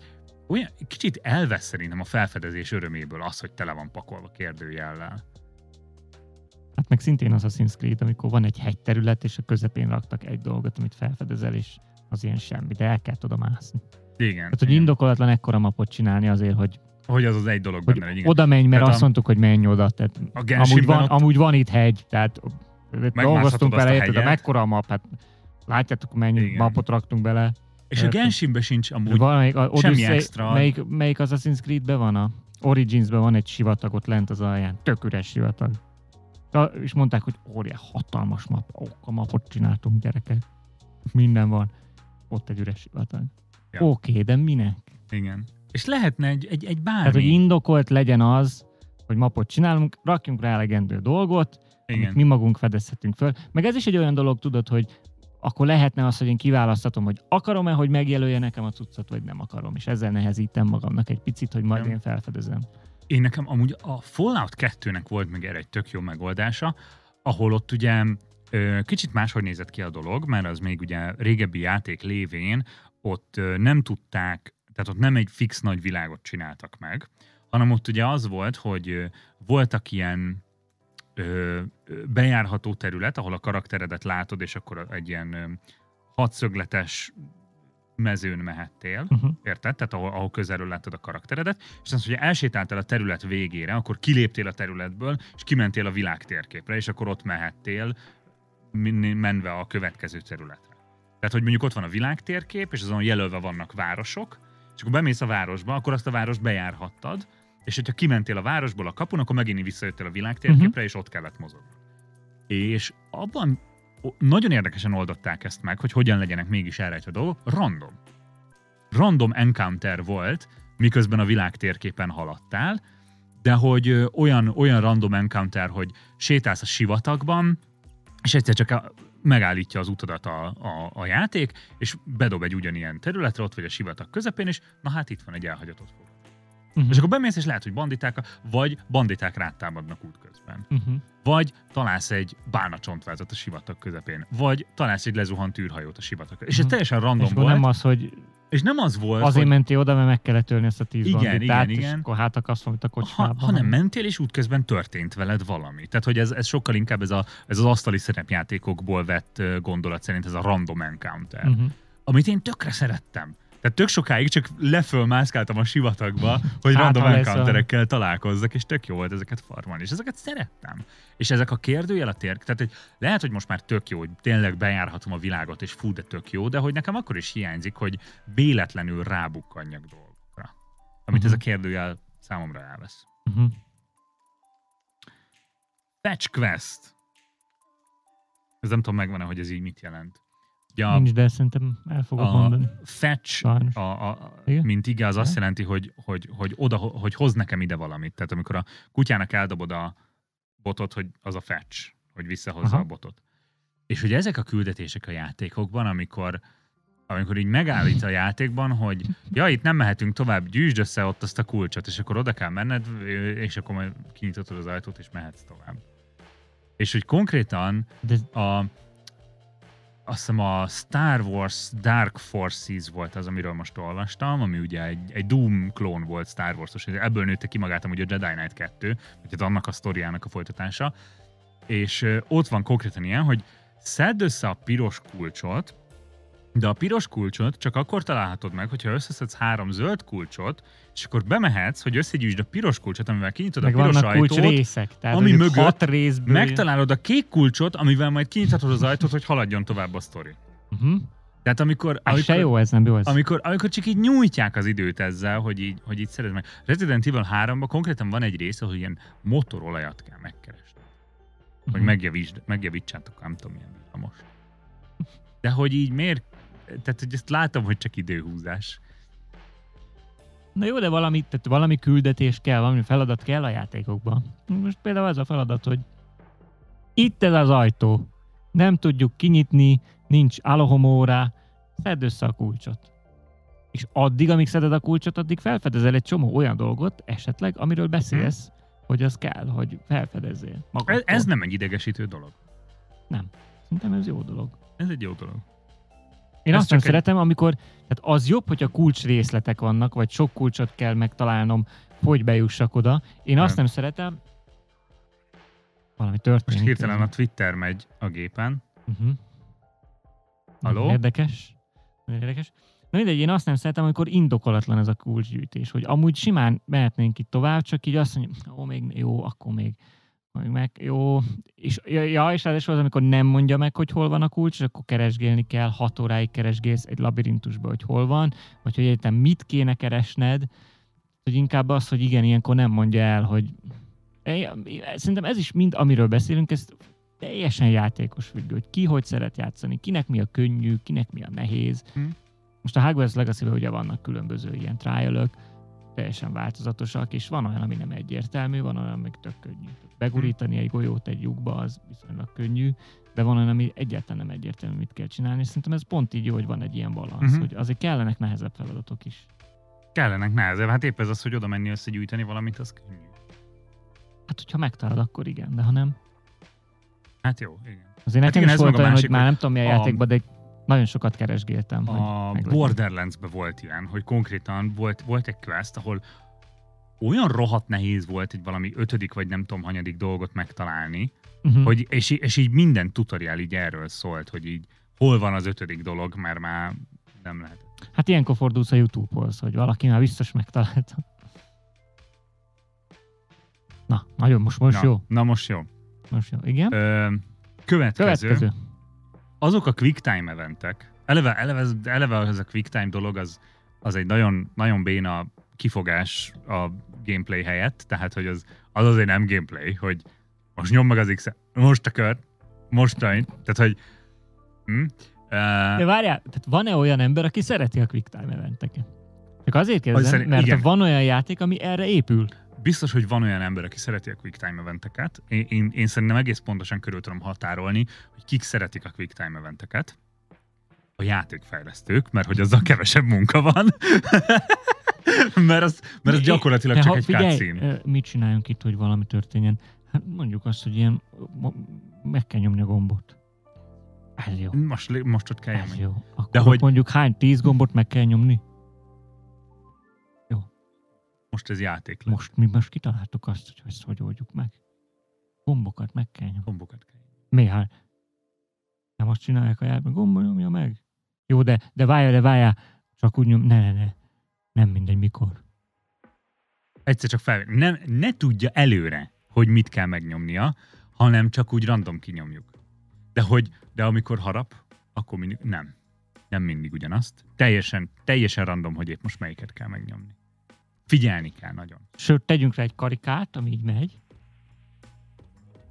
olyan kicsit elvesz szerintem a felfedezés öröméből az, hogy tele van pakolva kérdőjellel. Hát meg szintén az Assassin's Creed, amikor van egy hegyterület, és a közepén raktak egy dolgot, amit felfedezel, és az ilyen semmi, de el kell tudom mászni. Igen. Tehát, hogy igen. indokolatlan ekkora mapot csinálni azért, hogy, hogy az az egy dolog hogy benne legyen. oda menj, mert Tehát azt a- mondtuk, hogy menj oda. Tehát A amúgy van, ott amúgy van itt hegy, tehát dolgoztunk a bele, érted, de mekkora a map, hát látjátok, mennyi Igen. mapot raktunk bele. És a Értem. Genshinben sincs amúgy Valamelyik, a semmi Odyssey, extra. Melyik, melyik Assassin's Creed-ben van a Origins-ben van egy sivatag ott lent az alján. Tök üres sivatag. És mondták, hogy óriás, hatalmas map. Ó, a mapot csináltunk, gyerekek. Minden van. Ott egy üres sivatag. Ja. Oké, okay, de minek? Igen. És lehetne egy, egy, egy bármi. Tehát, hogy indokolt legyen az, hogy mapot csinálunk, rakjunk rá elegendő dolgot, Igen. amit mi magunk fedezhetünk föl. Meg ez is egy olyan dolog, tudod, hogy akkor lehetne az, hogy én kiválasztatom, hogy akarom-e, hogy megjelölje nekem a cuccot, vagy nem akarom. És ezzel nehezítem magamnak egy picit, hogy majd én felfedezem. Én nekem amúgy a Fallout 2-nek volt még erre egy tök jó megoldása, ahol ott ugye kicsit máshogy nézett ki a dolog, mert az még ugye régebbi játék lévén ott nem tudták, tehát ott nem egy fix nagy világot csináltak meg, hanem ott ugye az volt, hogy voltak ilyen ö, bejárható terület, ahol a karakteredet látod, és akkor egy ilyen ö, hatszögletes mezőn mehettél, Uh-huh. érted? Tehát ahol, ahol közelről láttad a karakteredet, és az, hogy elsétáltál a terület végére, akkor kiléptél a területből, és kimentél a világ térképre, és akkor ott mehettél, menve a következő területre. Tehát, hogy mondjuk ott van a világ térkép, és azon jelölve vannak városok, és akkor bemész a városba, akkor azt a várost bejárhattad, és hogyha kimentél a városból a kapun, akkor megint visszajöttél a világ térképre, uh-huh. és ott kellett mozogni. És abban nagyon érdekesen oldották ezt meg, hogy hogyan legyenek mégis elrejtve dolgok, random random encounter volt, miközben a világ térképen haladtál, de hogy olyan, olyan random encounter, hogy sétálsz a sivatagban, és egyszer csak megállítja az utadat a, a, a játék, és bedob egy ugyanilyen területre, ott vagy a sivatag közepén, és na hát itt van egy elhagyott otthon. Uh-huh. És akkor bemész, és lehet, hogy banditák, vagy banditák rád támadnak útközben. Uh-huh. Vagy találsz egy bálna csontvázat a sivatag közepén. Vagy találsz egy lezuhant űrhajót a sivatag közepén. És ez Mhm. teljesen random És volt. nem az, hogy És nem az volt, azért hogy mentél oda, mert meg kellett ölni ezt a tíz Igen, banditát, igen, és igen. akkor hát akasz valamit a ha, kocsmában. hanem mentél, és útközben történt veled valami. Tehát, hogy ez, ez sokkal inkább ez, a, ez az asztali szerepjátékokból vett gondolat szerint ez a random encounter. Uh-huh. Amit én tökre szerettem. Tehát tök sokáig csak lefölmászkáltam a sivatagba, hogy Hát, random encounterekkel találkozzak, és tök jó volt ezeket farmolni. És ezeket szerettem. És ezek a kérdőjel a tér, tehát hogy lehet, hogy most már tök jó, hogy tényleg bejárhatom a világot, és fú, de tök jó, de hogy nekem akkor is hiányzik, hogy véletlenül rábukkanjak dolgokra. Amit Mhm. ez a kérdőjel számomra elvesz. Uh-huh. Fetch Quest. Ez nem tudom, megvan-e, hogy ez így mit jelent. Ugye a, Nincs, de szerintem el fogok a mondani. fetch, Sajnos. a, a, Igen? mint ige, az azt Igen. jelenti, hogy, hogy, hogy, oda, hogy hoz nekem ide valamit. Tehát amikor a kutyának eldobod a botot, hogy az a fetch, hogy visszahozza Aha. a botot. És hogy ezek a küldetések a játékokban, amikor amikor így megállít a játékban, hogy ja, itt nem mehetünk tovább, gyűjtsd össze ott azt a kulcsot, és akkor oda kell menned, és akkor majd kinyitod az ajtót, és mehetsz tovább. És hogy konkrétan De a azt hiszem a Star Wars Dark Forces volt az, amiről most olvastam, ami ugye egy, egy Doom klón volt Star Wars-os, ebből nőtte ki magát amúgy a Jedi Knight 2, vagy annak a sztoriának a folytatása, és ott van konkrétan ilyen, hogy szedd össze a piros kulcsot, de a piros kulcsot csak akkor találhatod meg, hogyha összeszedsz három zöld kulcsot, és akkor bemehetsz, hogy összegyűjtsd a piros kulcsot, amivel kinyitod meg a piros vannak kulcs ajtót, részek. Tehát ami mögött hat részből... megtalálod a kék kulcsot, amivel majd kinyithatod az ajtót, hogy haladjon tovább a sztori. Uh-huh. Tehát amikor, Az se amikor, jó, ez nem jó. Ez. amikor, amikor csak így nyújtják az időt ezzel, hogy így, hogy így szereted meg. Resident Evil 3-ban konkrétan van egy része, hogy ilyen motorolajat kell megkeresni. Hogy Mhm. megjavítsd, megjavítsátok, nem tudom, milyen villamos. De hogy így miért, tehát hogy ezt látom, hogy csak időhúzás. Na jó, de valami, tehát valami küldetés kell, valami feladat kell a játékokban. Most például ez a feladat, hogy itt ez az ajtó, nem tudjuk kinyitni, nincs alohomóra, szedd össze a kulcsot. És addig, amíg szeded a kulcsot, addig felfedezel egy csomó olyan dolgot, esetleg, amiről beszélsz, hogy az kell, hogy felfedezzél. Ez, magadtól. ez nem egy idegesítő dolog. Szerintem ez jó dolog. Ez egy jó dolog. Én Ez azt nem egy- szeretem, amikor, tehát az jobb, hogyha kulcs részletek vannak, vagy sok kulcsot kell megtalálnom, hogy bejussak oda. Én azt Nem. nem szeretem. Valami Most történik. hirtelen a Twitter megy a gépen. Uh-huh. Haló? Érdekes. Érdekes. Na mindegy, én azt nem szeretem, amikor indokolatlan ez a kulcsgyűjtés, hogy amúgy simán mehetnénk itt tovább, csak így azt mondja, ó, még jó, akkor még, hogy meg, jó, és, ja, és ráadásul az, amikor nem mondja meg, hogy hol van a kulcs, és akkor keresgélni kell, hat óráig keresgélsz egy labirintusba, hogy hol van, vagy hogy egyetem mit kéne keresned, hogy inkább az, hogy igen, ilyenkor nem mondja el, hogy szerintem ez is mind, amiről beszélünk, ez teljesen játékos függő, hogy ki hogy szeret játszani, kinek mi a könnyű, kinek mi a nehéz. Hmm. Most a Hogwarts legacy ugye vannak különböző ilyen trial teljesen változatosak, és van olyan, ami nem egyértelmű, van olyan, ami tök könnyű. Begurítani egy golyót egy lyukba, az viszonylag könnyű, de van olyan, ami egyáltalán nem egyértelmű, mit kell csinálni, és szerintem ez pont így jó, hogy van egy ilyen balansz, uh-huh. hogy azért kellenek nehezebb feladatok is. Kellenek nehezebb, hát épp ez az, hogy oda menni összegyűjteni valamit, az könnyű. Hát, hogyha megtalad, akkor igen, de ha nem. Hát jó, igen. Azért nekem hát igen, is volt olyan, hogy már nem tudom milyen a... játékban, de nagyon sokat keresgéltem. A Borderlands-ben volt ilyen, hogy konkrétan volt, volt egy quest, ahol olyan rohadt nehéz volt egy valami ötödik vagy nem tudom hanyadik dolgot megtalálni, uh-huh. hogy, és, és így minden tutoriál így erről szólt, hogy így hol van az ötödik dolog, mert már nem lehet. Hát ilyenkor fordulsz a YouTube-hoz, hogy valaki már biztos megtalálta. Na, nagyon, most, most na, jó. Na, most jó. Most jó, igen. Ö, következő. következő. Azok a quick time eventek, eleve, eleve, eleve az a quick time dolog, az, az egy nagyon, nagyon béna kifogás a gameplay helyett, tehát hogy az, az azért nem gameplay, hogy most nyom meg az x most a kör, most tehát hogy hm, uh, De várjál, tehát van-e olyan ember, aki szereti a quick time eventeket? Csak azért kérdezem, szerint, mert igen. van olyan játék, ami erre épül biztos, hogy van olyan ember, aki szereti a quick time eventeket. Én, én, én szerintem egész pontosan körül tudom határolni, hogy kik szeretik a quick time eventeket. A játékfejlesztők, mert hogy azzal kevesebb munka van. [laughs] mert az, mert az gyakorlatilag csak egy cutscene. Mit csináljunk itt, hogy valami történjen? Hát mondjuk azt, hogy ilyen meg kell nyomni a gombot. Ez jó. Most, most ott kell nyomni. jó. Akkor De hogy mondjuk hány tíz gombot meg kell nyomni? Most ez játék lesz. Most mi most kitaláltuk azt, hogy ezt hogy oldjuk meg. Gombokat meg kell nyomni. Gombokat kell. Hát? Nem azt csinálják a járban, gomba nyomja meg. Jó, de, de várja, de várja. Csak úgy nyom, ne, ne, ne. Nem mindegy, mikor. Egyszer csak fel. Nem, ne tudja előre, hogy mit kell megnyomnia, hanem csak úgy random kinyomjuk. De hogy, de amikor harap, akkor mindig, nem. Nem mindig ugyanazt. Teljesen, teljesen random, hogy épp most melyiket kell megnyomni. Figyelni kell nagyon. Sőt, tegyünk rá egy karikát, ami így megy.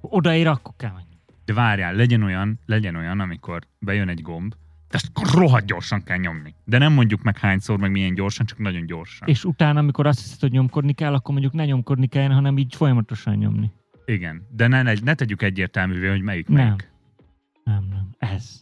Odaér, akkor kell menni. De várjál, legyen olyan, legyen olyan, amikor bejön egy gomb, ezt rohadt gyorsan kell nyomni. De nem mondjuk meg hányszor, meg milyen gyorsan, csak nagyon gyorsan. És utána, amikor azt hiszed, hogy nyomkodni kell, akkor mondjuk ne nyomkodni kell, hanem így folyamatosan nyomni. Igen, de ne, ne tegyük egyértelművé, hogy melyik nem. melyik. Nem, nem, ez.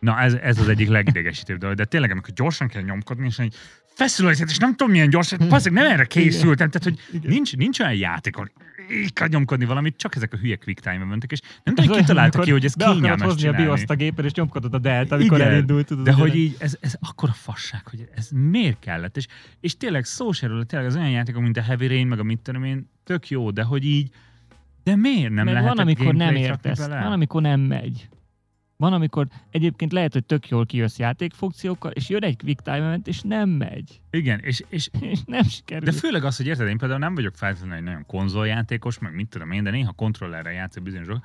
Na, ez, ez az egyik legidegesítőbb [laughs] dolog, de tényleg, amikor gyorsan kell nyomkodni, és egy feszül az és nem tudom milyen gyors, passzak, nem erre készültem, tehát hogy nincs, nincs olyan játék, ahol így kell nyomkodni valamit, csak ezek a hülye quick time mentek, és nem tudom, ki találta ki, hogy ez kényelmes hozni csinálni. a BIOS a gépen, és nyomkodod a delt, amikor Igen, elindult. Tudod, de hogy így, ez, ez akkora fasság, hogy ez miért kellett, és, és tényleg szó se róla, tényleg az olyan játék, mint a Heavy Rain, meg a mit tudom én, tök jó, de hogy így, de miért nem lehet van, amikor nem értesz, van, amikor nem megy. Van, amikor egyébként lehet, hogy tök jól kijössz játékfunkciókkal, és jön egy quick time event, és nem megy. Igen, és, és, [laughs] és nem sikerül. De főleg az, hogy érted, én például nem vagyok feltétlenül egy nagyon konzoljátékos, meg mit tudom én, de néha kontrollerre játszok bizonyos dolgok.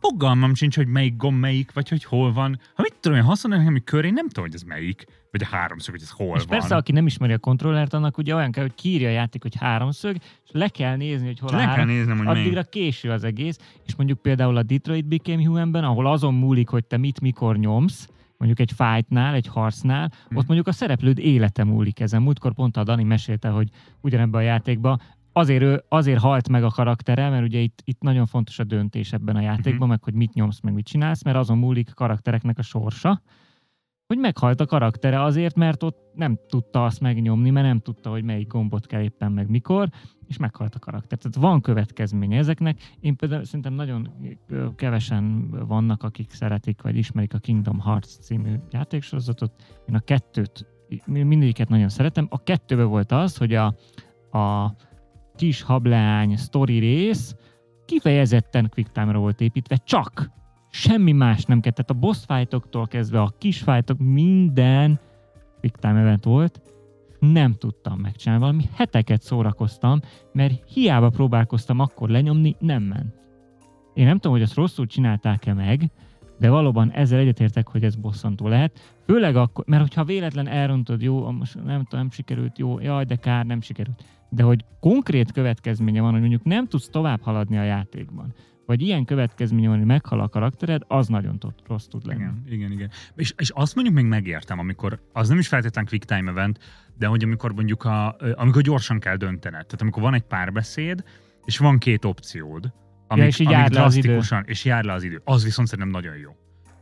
Fogalmam sincs, hogy melyik gomb melyik, vagy hogy hol van. Ha mit tudom én, használom nekem, hogy köré, nem tudom, hogy ez melyik, vagy a háromszög, hogy ez hol és van. persze, aki nem ismeri a kontrollert, annak ugye olyan kell, hogy kiírja a játék, hogy háromszög, és le kell nézni, hogy hol le három, kell néznem, hogy addigra melyik. késő az egész, és mondjuk például a Detroit Became Human-ben, ahol azon múlik, hogy te mit mikor nyomsz, mondjuk egy fightnál, egy harcnál, hmm. ott mondjuk a szereplőd élete múlik ezen. Múltkor pont a Dani mesélte, hogy ugyanebben a játékban azért, ő, azért halt meg a karaktere, mert ugye itt, itt nagyon fontos a döntés ebben a játékban, uh-huh. meg hogy mit nyomsz, meg mit csinálsz, mert azon múlik a karaktereknek a sorsa, hogy meghalt a karaktere azért, mert ott nem tudta azt megnyomni, mert nem tudta, hogy melyik gombot kell éppen meg mikor, és meghalt a karakter. Tehát van következménye ezeknek. Én például szerintem nagyon kevesen vannak, akik szeretik, vagy ismerik a Kingdom Hearts című játéksorozatot. Én a kettőt, mindegyiket nagyon szeretem. A kettőben volt az, hogy a, a kis hableány sztori rész kifejezetten quick time-ra volt építve, csak semmi más nem kellett. Tehát a boss fightoktól kezdve a kis fightok minden quick time event volt, nem tudtam megcsinálni. Valami heteket szórakoztam, mert hiába próbálkoztam akkor lenyomni, nem ment. Én nem tudom, hogy azt rosszul csinálták-e meg, de valóban ezzel egyetértek, hogy ez bosszantó lehet. Főleg akkor, mert hogyha véletlen elrontod, jó, most nem tudom, nem sikerült, jó, jaj, de kár, nem sikerült. De hogy konkrét következménye van, hogy mondjuk nem tudsz tovább haladni a játékban, vagy ilyen következménye van, hogy meghal a karaktered, az nagyon tud, rossz tud lenni. Igen, igen, igen. És, és azt mondjuk még megértem, amikor, az nem is feltétlenül quick time event, de hogy amikor mondjuk a, amikor gyorsan kell döntened, tehát amikor van egy párbeszéd, és van két opciód, amit, és így jár le az idő. és jár le az idő. Az viszont szerintem nagyon jó.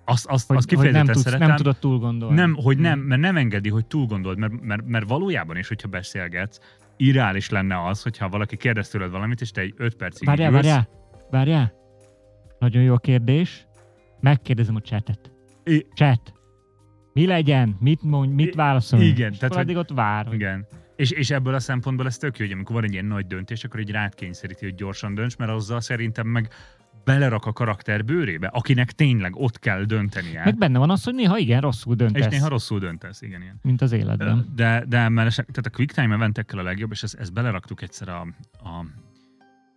Azt, azt, Hogy, azt hogy nem, kifejezetten tudsz, szeretem. nem tudod túl gondolni. Nem, hogy nem, Mm. mert nem engedi, hogy túl gondold, mert, mert, mert valójában is, hogyha beszélgetsz, irreális lenne az, hogyha valaki kérdez tőled valamit, és te egy öt percig Várjál, így ülsz. várjál, várjál. Nagyon jó a kérdés. Megkérdezem a chatet. I- Chat. Mi legyen? Mit mondj, mit válaszolj? igen, És tehát, addig ott vár. Igen. És, és ebből a szempontból ez tök jó, hogy amikor van egy ilyen nagy döntés, akkor egy rád kényszeríti, hogy gyorsan dönts, mert azzal szerintem meg belerak a karakter bőrébe, akinek tényleg ott kell döntenie. Meg benne van az, hogy néha igen, rosszul és döntesz, néha rosszul döntesz, igen, ilyen. mint az életben. De, de mellesleg, tehát a quick time eventekkel a legjobb, és ezt, ezt beleraktuk egyszer a, a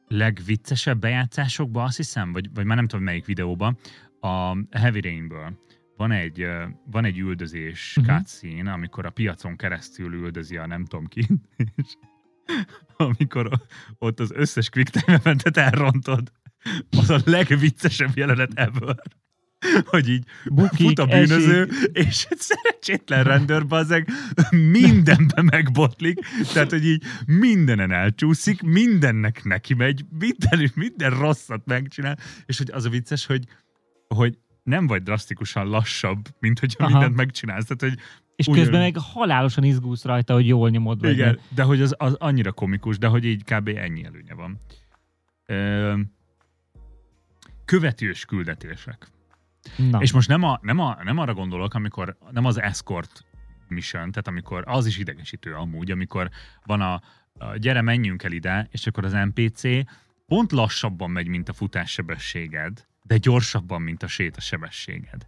legviccesebb bejátszásokba, azt hiszem, vagy, vagy már nem tudom melyik videóba, a Heavy Rainből. Van egy, van egy üldözés uh-huh. cutscene, amikor a piacon keresztül üldözi a nem tudom ki, [laughs] és amikor ott az összes quick time eventet elrontod. Az a legviccesebb jelenet ever. Hogy így Bukik, fut a bűnöző, és egy szerencsétlen rendőr bazeg mindenben megbotlik, tehát, hogy így mindenen elcsúszik, mindennek neki megy, minden, minden rosszat megcsinál, és hogy az a vicces, hogy, hogy nem vagy drasztikusan lassabb, mint hogyha Aha. mindent megcsinálsz. Tehát, hogy És ugyan- közben meg halálosan izgulsz rajta, hogy jól nyomod. vagy igen, nem. de hogy az, az annyira komikus, de hogy így kb. ennyi előnye van. Ö, követős küldetések. Na. És most nem, a, nem, a, nem arra gondolok, amikor nem az escort mission, tehát amikor az is idegesítő amúgy, amikor van a, a gyere, menjünk el ide, és akkor az NPC pont lassabban megy, mint a futássebességed, de gyorsabban, mint a sétasebességed.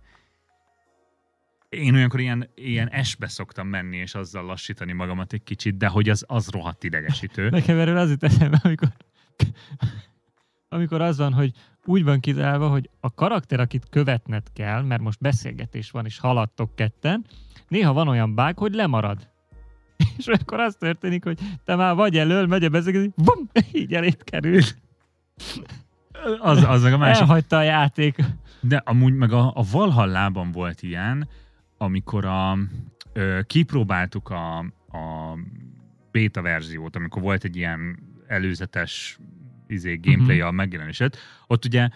Én olyankor ilyen, ilyen esbe szoktam menni, és azzal lassítani magamat egy kicsit, de hogy az, az rohadt idegesítő. Nekem erről az jut eszembe, amikor, amikor az van, hogy úgy van kitalálva, hogy a karakter, akit követned kell, mert most beszélgetés van, és haladtok ketten, néha van olyan bug, hogy lemarad. [laughs] És akkor az történik, hogy te már vagy elől, megy a beszélgetés, bum, így elét kerül. Az, az meg a másik. Elhagyta a játék. De amúgy meg a, a Valhallában volt ilyen, amikor a, ö, kipróbáltuk a, a beta verziót, amikor volt egy ilyen előzetes izé, gameplay a megjelenésed, ott ugye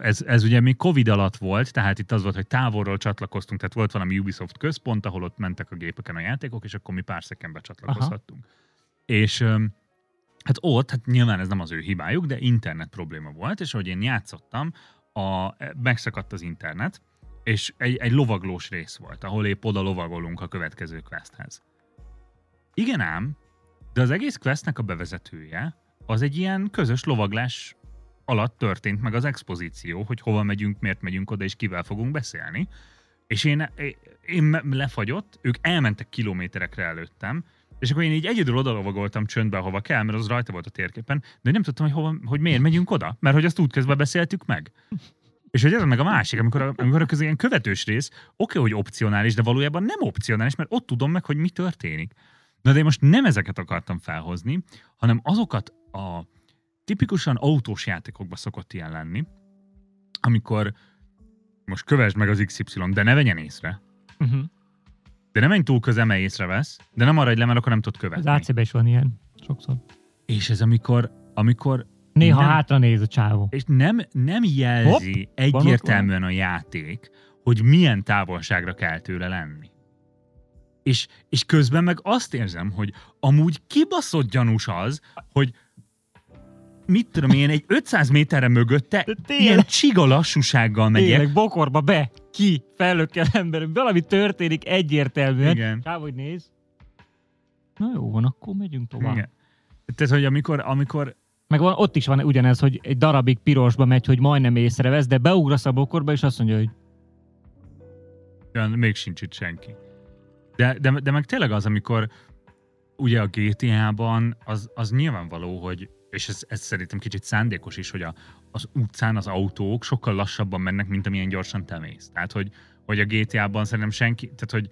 ez, ez ugye még Covid alatt volt, tehát itt az volt, hogy távolról csatlakoztunk, tehát volt valami Ubisoft központ, ahol ott mentek a gépeken a játékok, és akkor mi pár szekembe csatlakozhattunk. És ö, hát ott, hát nyilván ez nem az ő hibájuk, de internet probléma volt, és ahogy én játszottam, a, megszakadt az internet, és egy, egy lovaglós rész volt, ahol épp oda lovagolunk a következő questhez. Igen ám, de az egész questnek a bevezetője az egy ilyen közös lovaglás alatt történt meg az expozíció, hogy hova megyünk, miért megyünk oda, és kivel fogunk beszélni. És én, én lefagyott, ők elmentek kilométerekre előttem, és akkor én így egyedül odalovagoltam csöndbe, hova kell, mert az rajta volt a térképen, de nem tudtam, hogy, hova, hogy miért megyünk oda, mert hogy azt útközben beszéltük meg. És hogy ez meg a másik, amikor a, amikor a ilyen követős rész, oké, hogy opcionális, de valójában nem opcionális, mert ott tudom meg, hogy mi történik. Na de én most nem ezeket akartam felhozni, hanem azokat a tipikusan autós játékokban szokott ilyen lenni, amikor most kövesd meg az XY, de ne vegyen észre. Uh-huh. De nem menj túl közel, mert észrevesz, de nem maradj le, mert akkor nem tudod Az követni. AC-ben is van ilyen, sokszor. És ez amikor, amikor Néha Nem. hátra néz a csávó. és nem, nem jelzi Hopp, egyértelműen a játék, hogy milyen távolságra kell tőle lenni. És, és közben meg azt érzem, hogy amúgy kibaszott gyanús az, hogy mit tudom én, egy 500 méterre mögötte ilyen csiga lassúsággal megyek. Tényleg, bokorba be, ki, fellökkel ember, valami történik egyértelműen. Igen. Csávó, hogy néz. Na jó van, akkor megyünk tovább. Igen. Tehát, hogy amikor, amikor Meg van, ott is van ugyanez, hogy egy darabig pirosba megy, hogy majdnem észrevesz, de beugrasz a bokorba, és azt mondja, hogy olyan, még sincs itt senki. De, de, de meg tényleg az, amikor ugye a GTA-ban az, az nyilvánvaló, hogy és ez, ez szerintem kicsit szándékos is, hogy a, az utcán az autók sokkal lassabban mennek, mint amilyen gyorsan te mész. Tehát, hogy, hogy a GTA-ban szerintem senki, tehát, hogy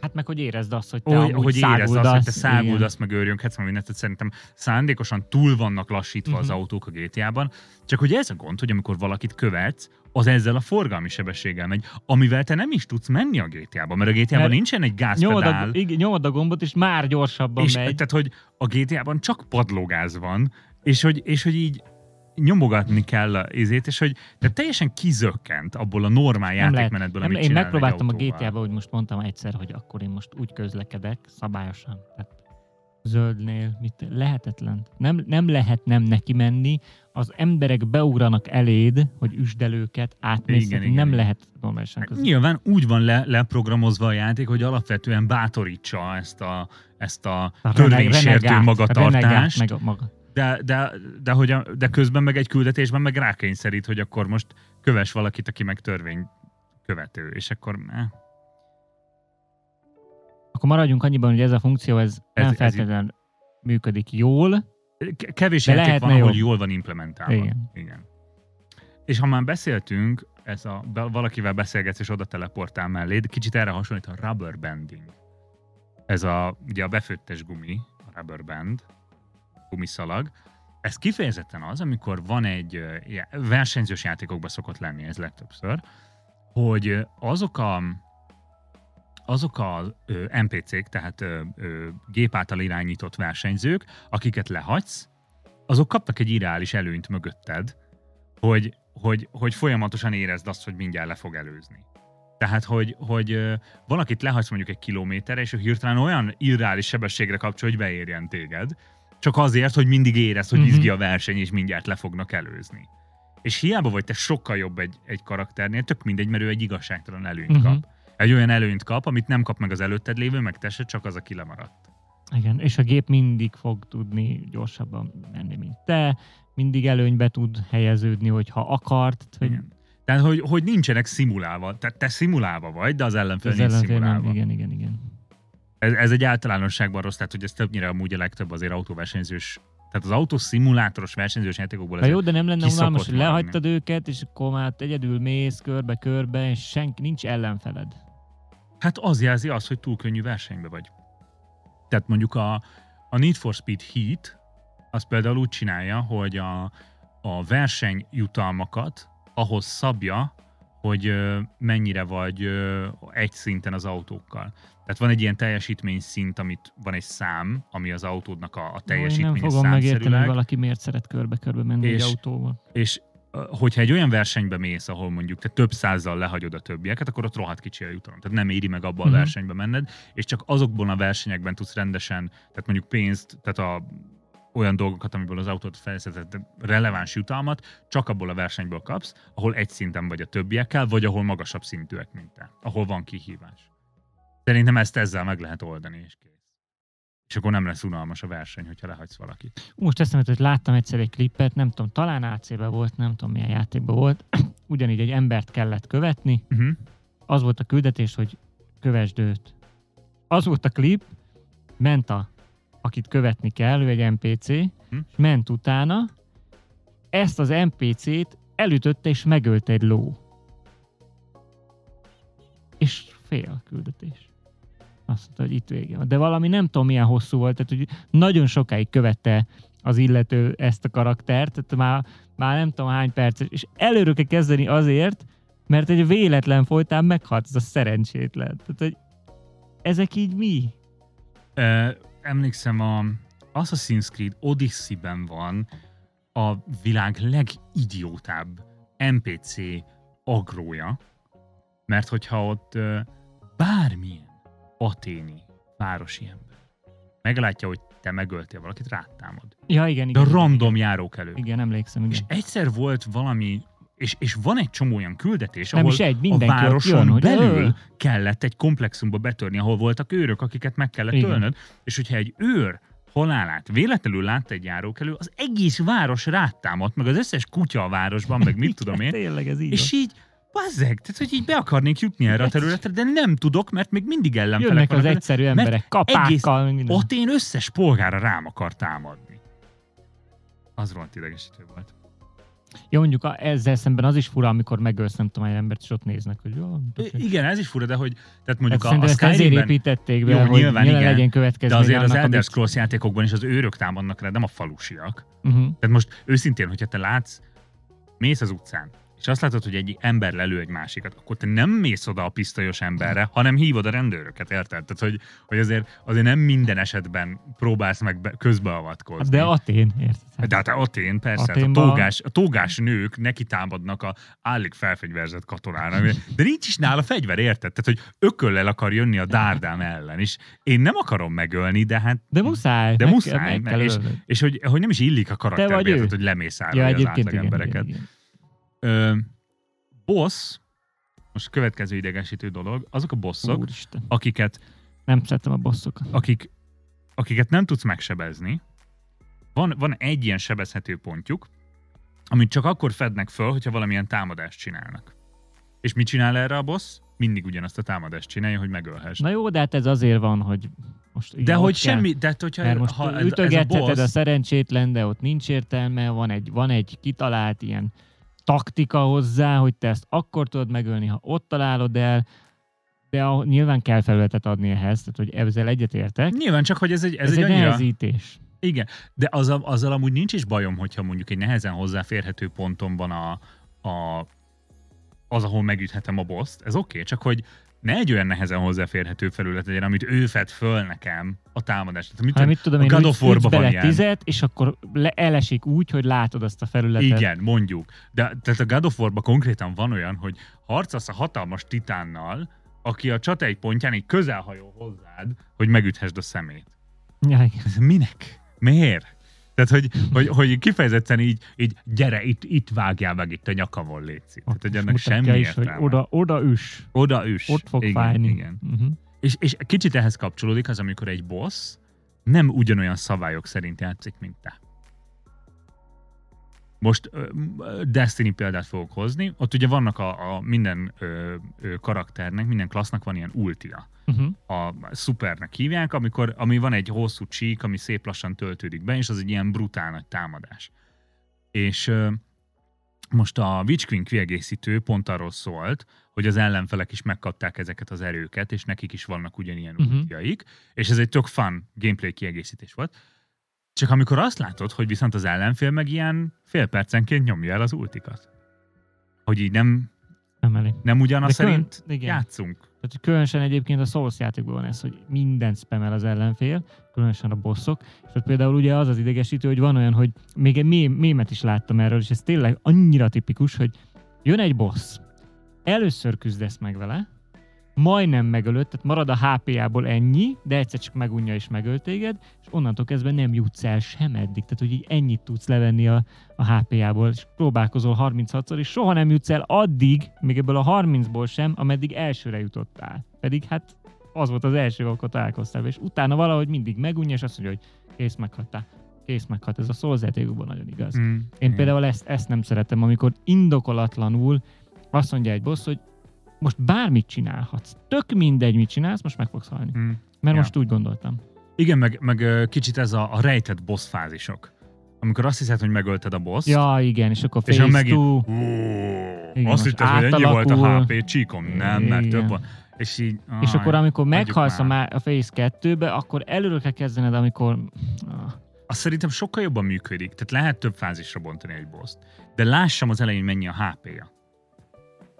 Hát meg, hogy érezd azt, hogy te amúgy hogy érezd azt, hogy te száguldasz, meg őrjönghetsz, meg mindent, szerintem szándékosan túl vannak lassítva uh-huh. az Mhm. autók a GTA-ban, csak hogy ez a gond, hogy amikor valakit követsz, az ezzel a forgalmi sebességgel megy, amivel te nem is tudsz menni a GTA-ban, mert a GTA-ban Mert nincsen egy Nyomod gázpedál, a, igen, nyomod a gombot, és már gyorsabban és megy. tehát, hogy a GTA-ban csak padlógáz van, és hogy, és hogy így nyomogatni kell a izét, és hogy tehát teljesen kizökkent abból a normál Nem lehet. játékmenetből, Nem, amit én megpróbáltam a. GTA-ba, hogy most mondtam egyszer, hogy akkor én most úgy közlekedek, szabályosan. Tehát zöldnél, mit, lehetetlen. Nem, nem lehet nem neki menni, az emberek beugranak eléd, hogy üsdelőket átmész, Igen, igen, nem igen. lehet normálisan Hát közlekedni. Nyilván úgy van le, leprogramozva a játék, hogy alapvetően bátorítsa ezt a, ezt a A törvénysértő magatartást, renegát meg a maga. De, de, de, hogy a, de közben meg egy küldetésben meg rákényszerít, hogy akkor most köves valakit, aki meg törvény követő, és akkor eh, Akkor maradjunk annyiban, hogy ez a funkció, ez, Ez- nem ez feltétlenül működik jól. Ke- kevés De játék van, ahol jobb. jól van implementálva. Igen. Igen. És ha már beszéltünk, ez a, valakivel beszélgetsz és oda teleportál melléd, kicsit erre hasonlít a rubber banding. Ez a, ugye a befőttes gumi, a rubber band, gumiszalag. Ez kifejezetten az, amikor van egy versenyzős játékokban szokott lenni ez legtöbbször, hogy azok a azok a NPC-k, tehát ö, gép által irányított versenyzők, akiket lehagysz, azok kapnak egy ideális előnyt mögötted, hogy, hogy, hogy folyamatosan érezd azt, hogy mindjárt le fog előzni. Tehát, hogy, hogy valakit lehagysz mondjuk egy kilométerre, és ő hirtelen olyan irreális sebességre kapcsol, hogy beérjen téged, csak azért, hogy mindig érezd, hogy Mhm. izgi a verseny, és mindjárt le fognak előzni. És hiába vagy te sokkal jobb egy, egy karakternél, tök mindegy, mert ő egy igazságtalan előnyt Mhm. kap. Egy olyan előnyt kap, amit nem kap meg az előtted lévő, meg te se, csak az, aki lemaradt. Igen, és a gép mindig fog tudni gyorsabban menni, mint te, mindig előnybe tud helyeződni, hogyha akart, hogy Igen. Tehát, hogy, hogy nincsenek szimulálva. Tehát te szimulálva vagy, de az ellenfél az nincs ellenfél nem, szimulálva. igen, igen, igen. Ez, ez egy általánosságban rossz, tehát hogy ez többnyire amúgy a legtöbb azért autóversenyzős, tehát az autószimulátoros versenyzős játékokból Na jó, de nem lenne unalmas, hogy lehagytad őket, és akkor már egyedül mész körbe-körbe, és senki nincs ellenfeled. Hát az jelzi azt, hogy túl könnyű versenybe vagy. Tehát mondjuk a, a Need for Speed Heat, az például úgy csinálja, hogy a, a versenyjutalmakat ahhoz szabja, hogy mennyire vagy egy szinten az autókkal. Tehát van egy ilyen teljesítmény szint, amit van egy szám, ami az autódnak a, a teljesítménye nem fogom megérteni, hogy valaki miért szeret körbe-körbe menni egy És- autóval. És hogyha egy olyan versenybe mész, ahol mondjuk te több százzal lehagyod a többieket, akkor ott rohadt kicsi a jutalom. Tehát nem éri meg abba a Mhm. versenybe menned, és csak azokból a versenyekben tudsz rendesen, tehát mondjuk pénzt, tehát a olyan dolgokat, amiből az autót fejlesztett, releváns jutalmat, csak abból a versenyből kapsz, ahol egy szinten vagy a többiekkel, vagy ahol magasabb szintűek, mint te, ahol van kihívás. Szerintem ezt ezzel meg lehet oldani, és kész. És akkor nem lesz unalmas a verseny, hogyha lehagysz valakit. Most eszembe, hogy láttam egyszer egy klippet, nem tudom, talán AC-be volt, nem tudom milyen játékban volt, [clears throat] ugyanígy egy embert kellett követni, Uh-huh. az volt a küldetés, hogy kövesd őt. Az volt a klip, ment a, akit követni kell, ő egy NPC, Hm. ment utána, ezt az NPC-t elütötte és megölte egy ló. És fél a küldetés. Azt mondta, hogy itt vége van. De valami nem tudom milyen hosszú volt, tehát hogy nagyon sokáig követte az illető ezt a karaktert, tehát már, már nem tudom hány perc, és előről kell kezdeni azért, mert egy véletlen folytán meghalt ez a szerencsétlen. Tehát, hogy ezek így mi? Emlékszem, a Assassin's Creed Odyssey-ben van a világ legidiótább NPC agrója, mert hogyha ott bármilyen aténi városi ember meglátja, hogy te megöltél valakit, rátámad. Ja, igen, De igen. random járók elő. Igen, igen emlékszem, igen. És egyszer volt valami, és, és van egy csomó olyan küldetés, Nem ahol is egy, a városon jön, belül ö, kellett egy komplexumba betörni, ahol voltak őrök, akiket meg kellett Igen. ölnöd, és hogyha egy őr halálát véletlenül látta egy járókelő, az egész város rátámadt, meg az összes kutya a városban, meg mit [laughs] tudom én, Tényleg ez így és így Bazzeg, tehát hogy így be akarnék jutni erre a területre, de nem tudok, mert még mindig ellenfelek Jönnek az egyszerű emberek, kapákkal, meg minden. Ott én összes polgára rám akar támadni. Az rohadt idegesítő volt. Jó, mondjuk ezzel szemben az is fura, amikor megölsz nem tudom, egy embert, és ott néznek, hogy jó, I- igen, ez is fura, de hogy tehát mondjuk hát a, a ezt ezért Skyrimben, építették be, Jó, hogy nyilván nyilván igen, legyen de következménye azért az annak, Elder amit- Scrolls játékokban is az őrök támadnak rá, nem a falusiak. Uh-huh. Tehát most őszintén, hogyha te látsz, mész az utcán, és azt látod, hogy egy ember lelő egy másikat, akkor te nem mész oda a pisztolyos emberre, hanem hívod a rendőröket, érted? Tehát, hogy, hogy azért, azért nem minden esetben próbálsz meg be, közbeavatkozni. Hát De Atén, érted? De hát Atén, persze, hát a, tógás, a tógás nők neki támadnak a állig felfegyverzett katonának, de nincs is nála fegyver, érted? Tehát, hogy ököllel akar jönni a dárdám ellen, és én nem akarom megölni, de hát De muszáj. De meg muszáj, Kell, meg kell és- ölnöd. és hogy, hogy nem is illik a karakterbe, érted, hogy lemészárolja Ja, az átlag igen, embereket. igen, igen. Ö, boss, most következő idegesítő dolog, azok a bosszok, Úristen. akiket, Nem szeretem a bosszokat. akik, akiket nem tudsz megsebezni. Van, van egy ilyen sebezhető pontjuk, amit csak akkor fednek föl, hogyha valamilyen támadást csinálnak. És mit csinál erre a boss? Mindig ugyanazt a támadást csinálja, hogy megölhess. Na jó, de hát ez azért van, hogy most igen, de hogy kell. semmi, de hát, hogyha Mert most ha ez a ütögetheted boss, a szerencsétlen, de ott nincs értelme, van egy, van egy kitalált ilyen taktika hozzá, hogy te ezt akkor tudod megölni, ha ott találod el, de a, nyilván kell felületet adni ehhez, tehát hogy ezzel egyetértek. Nyilván csak, hogy ez egy, ez, Ez, egy, egy annyira... nehezítés. Igen, de azzal, azzal amúgy nincs is bajom, hogyha mondjuk egy nehezen hozzáférhető ponton van a, a, az, ahol megüthetem a boszt. Ez oké, okay, csak hogy ne egy olyan nehezen hozzáférhető felület legyen, amit ő fed föl nekem a támadást. Tehát, mit, Hát mit tudom a God of War-ban van ilyen. tizet, és akkor le, elesik úgy, hogy látod azt a felületet. Igen, mondjuk. De tehát a God of War-ban konkrétan van olyan, hogy harcolsz a hatalmas titánnal, aki a csata egy pontján így közelhajol hozzád, hogy megüthesd a szemét. Ja, igen. Ez minek? Miért? Tehát, hogy, hogy, hogy kifejezetten így, így gyere, itt, itt vágjál meg itt a nyakamon, létszik. Tehát, hogy ennek semmi is, hogy oda, oda üs, oda üs. ott fog igen, fájni. Igen. Uh-huh. És, és kicsit ehhez kapcsolódik az, amikor egy boss nem ugyanolyan szabályok szerint játszik, mint te. Most Destiny példát fogok hozni, ott ugye vannak a, a minden ö, ö, karakternek, minden klassznak van ilyen ultia Uh-huh. a szupernek hívják, amikor, ami van egy hosszú csík, ami szép lassan töltődik be, és az egy ilyen brutál nagy támadás. És ö, most a Witch Queen kiegészítő pont arról szólt, hogy az ellenfelek is megkapták ezeket az erőket, és nekik is vannak ugyanilyen uh-huh. útjaik, és ez egy tök fun gameplay kiegészítés volt. Csak amikor azt látod, hogy viszont az ellenfél meg ilyen fél percenként nyomja el az ultikat. Hogy így nem, Nem elég. nem ugyanaz De külön- szerint igen. játszunk. Tehát különösen egyébként a Souls játékban van ez, hogy mindent spamel az ellenfél, különösen a bosszok, és ott például ugye az az idegesítő, hogy van olyan, hogy még egy mém, mémet is láttam erről, és ez tényleg annyira tipikus, hogy jön egy boss, először küzdesz meg vele, majdnem megölöd, tehát marad a HP-jából ennyi, de egyszer csak megunja és megöl téged, és onnantól kezdve nem jutsz el sem eddig. Tehát, hogy így ennyit tudsz levenni a, a HP-jából, és próbálkozol 36-szor, és soha nem jutsz el addig, még ebből a 30-ból sem, ameddig elsőre jutottál. Pedig hát az volt az első, amikor találkoztál, és utána valahogy mindig megunja, és azt mondja, hogy kész meghattál. Kész meghalt. Ez a Souls nagyon igaz. Mm, Én például ezt, ezt nem szeretem, amikor indokolatlanul azt mondja egy boss, hogy most bármit csinálhatsz. Tök mindegy, mit csinálsz, most meg fogsz halni. Mm. Mert Ja. most úgy gondoltam. Igen, meg, meg kicsit ez a, a rejtett boss fázisok. Amikor azt hiszed, hogy megölted a boss, Ja, igen, és akkor és face ha megint... two. Ó, Igen, azt hitted, hogy ennyi volt a. HP, csíkom, nem, mert Igen. több van. És így... És aj, akkor amikor meghalsz a, már. má- a Phase 2-be, akkor előről kell kezdened, amikor... Ah, Azt szerintem sokkal jobban működik. Tehát lehet több fázisra bontani egy boss De lássam az elején mennyi a HP-ja.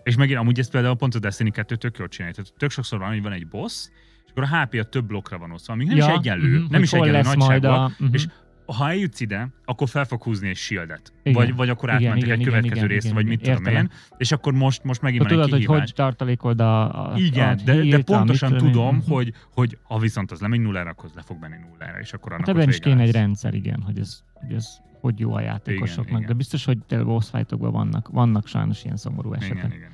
És megint amúgy ezt például pont a Destiny 2 tök jól csinálja. Tehát tök sokszor van, hogy van egy boss, és akkor a HP-ja több blokkra van osztva, amíg nem is egyenlő, mhm, nem hogy is egyenlő majd nagyságban, a... mhm. és ha eljutsz ide, akkor fel fog húzni egy shieldet. Igen. Vagy, vagy akkor átmentek igen, egy igen, következő igen, részre, igen, vagy mit igen. tudom én, és akkor most, most megint van egy tudod, hogy kihívás. hogy tartalékod a, a Igen, a de, de hírt, pontosan amit tudom tudom, Mhm. hogy, hogy ha viszont az lemegy nullára, akkor le fog menni nullára, és akkor annak Hát ebben is kéne egy rendszer, igen, hogy ez, hogy ez hogy jó a játékosoknak. Igen. De biztos, hogy boss vannak, vannak sajnos ilyen szomorú esetek. Igen, igen.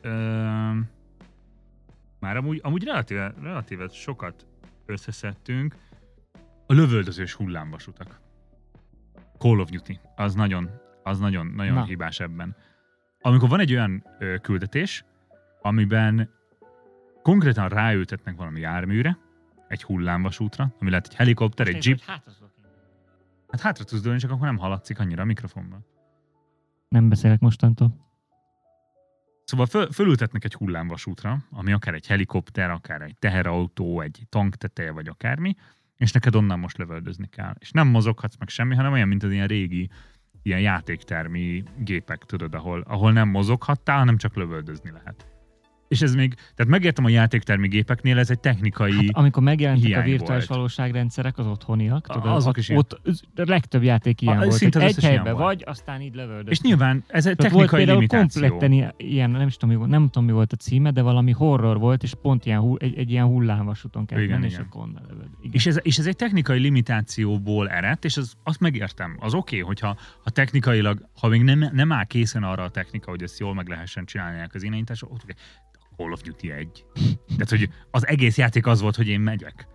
Ö, már amúgy, amúgy relatíve, relatíve sokat összeszedtünk. A lövöldözős hullámvasutak. Call of Duty. Az nagyon, az nagyon, nagyon Na. hibás ebben. Amikor van egy olyan ö, küldetés, amiben konkrétan ráültetnek valami járműre, egy hullámvasútra, ami lehet egy helikopter, egy jeep, Hát oké. Hát hátra tudsz dőlni, csak akkor nem hallatszik annyira a mikrofonban. Nem beszélek mostantól. Szóval föl, fölültetnek egy hullámvasútra, ami akár egy helikopter, akár egy teherautó, egy tankteteje, vagy akármi, és neked onnan most lövöldözni kell. És nem mozoghatsz meg semmi, hanem olyan, mint az ilyen régi ilyen játéktermi gépek, tudod, ahol, ahol nem mozoghattál, hanem csak lövöldözni lehet. És ez még, tehát megértem a játéktermi gépeknél, ez egy technikai Hát, amikor megjelentek a virtuális volt. valóságrendszerek, az otthoniak, tudod, azok ott, is ilyen. ott a legtöbb játék ilyen A- volt, szinte egy helyben volt. vagy, aztán így lövöldöz. És nyilván ez egy Tehát volt technikai például limitáció. kompletten ilyen, nem is tudom, mi volt, nem tudom, mi volt a címe, de valami horror volt, és pont ilyen, egy, egy ilyen hullámvasúton kell Igen, menni, és igen. akkor onnan lövöld. Igen. És ez, és ez egy technikai limitációból eredt, és az, azt megértem. Az oké, okay, hogyha ha technikailag, ha még nem, nem áll készen arra a technika, hogy ezt jól meg lehessen csinálni az irányításra, ott. Call of Duty 1. Tehát, hogy az egész játék az volt, hogy én megyek.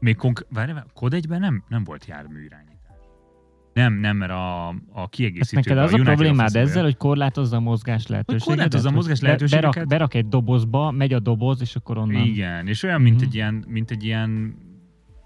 Még konk- várj, Cod 1-ben nem, nem volt jármű irányítás. Nem, nem, mert a, a Hát kiegészítőben, neked az a United problémád ezzel, hogy korlátozza a mozgás lehetőséget. korlátozza a mozgás lehetőségeket. Berak, berak egy dobozba, megy a doboz, és akkor onnan... Igen, és olyan, mint Mhm. egy ilyen, mint egy ilyen,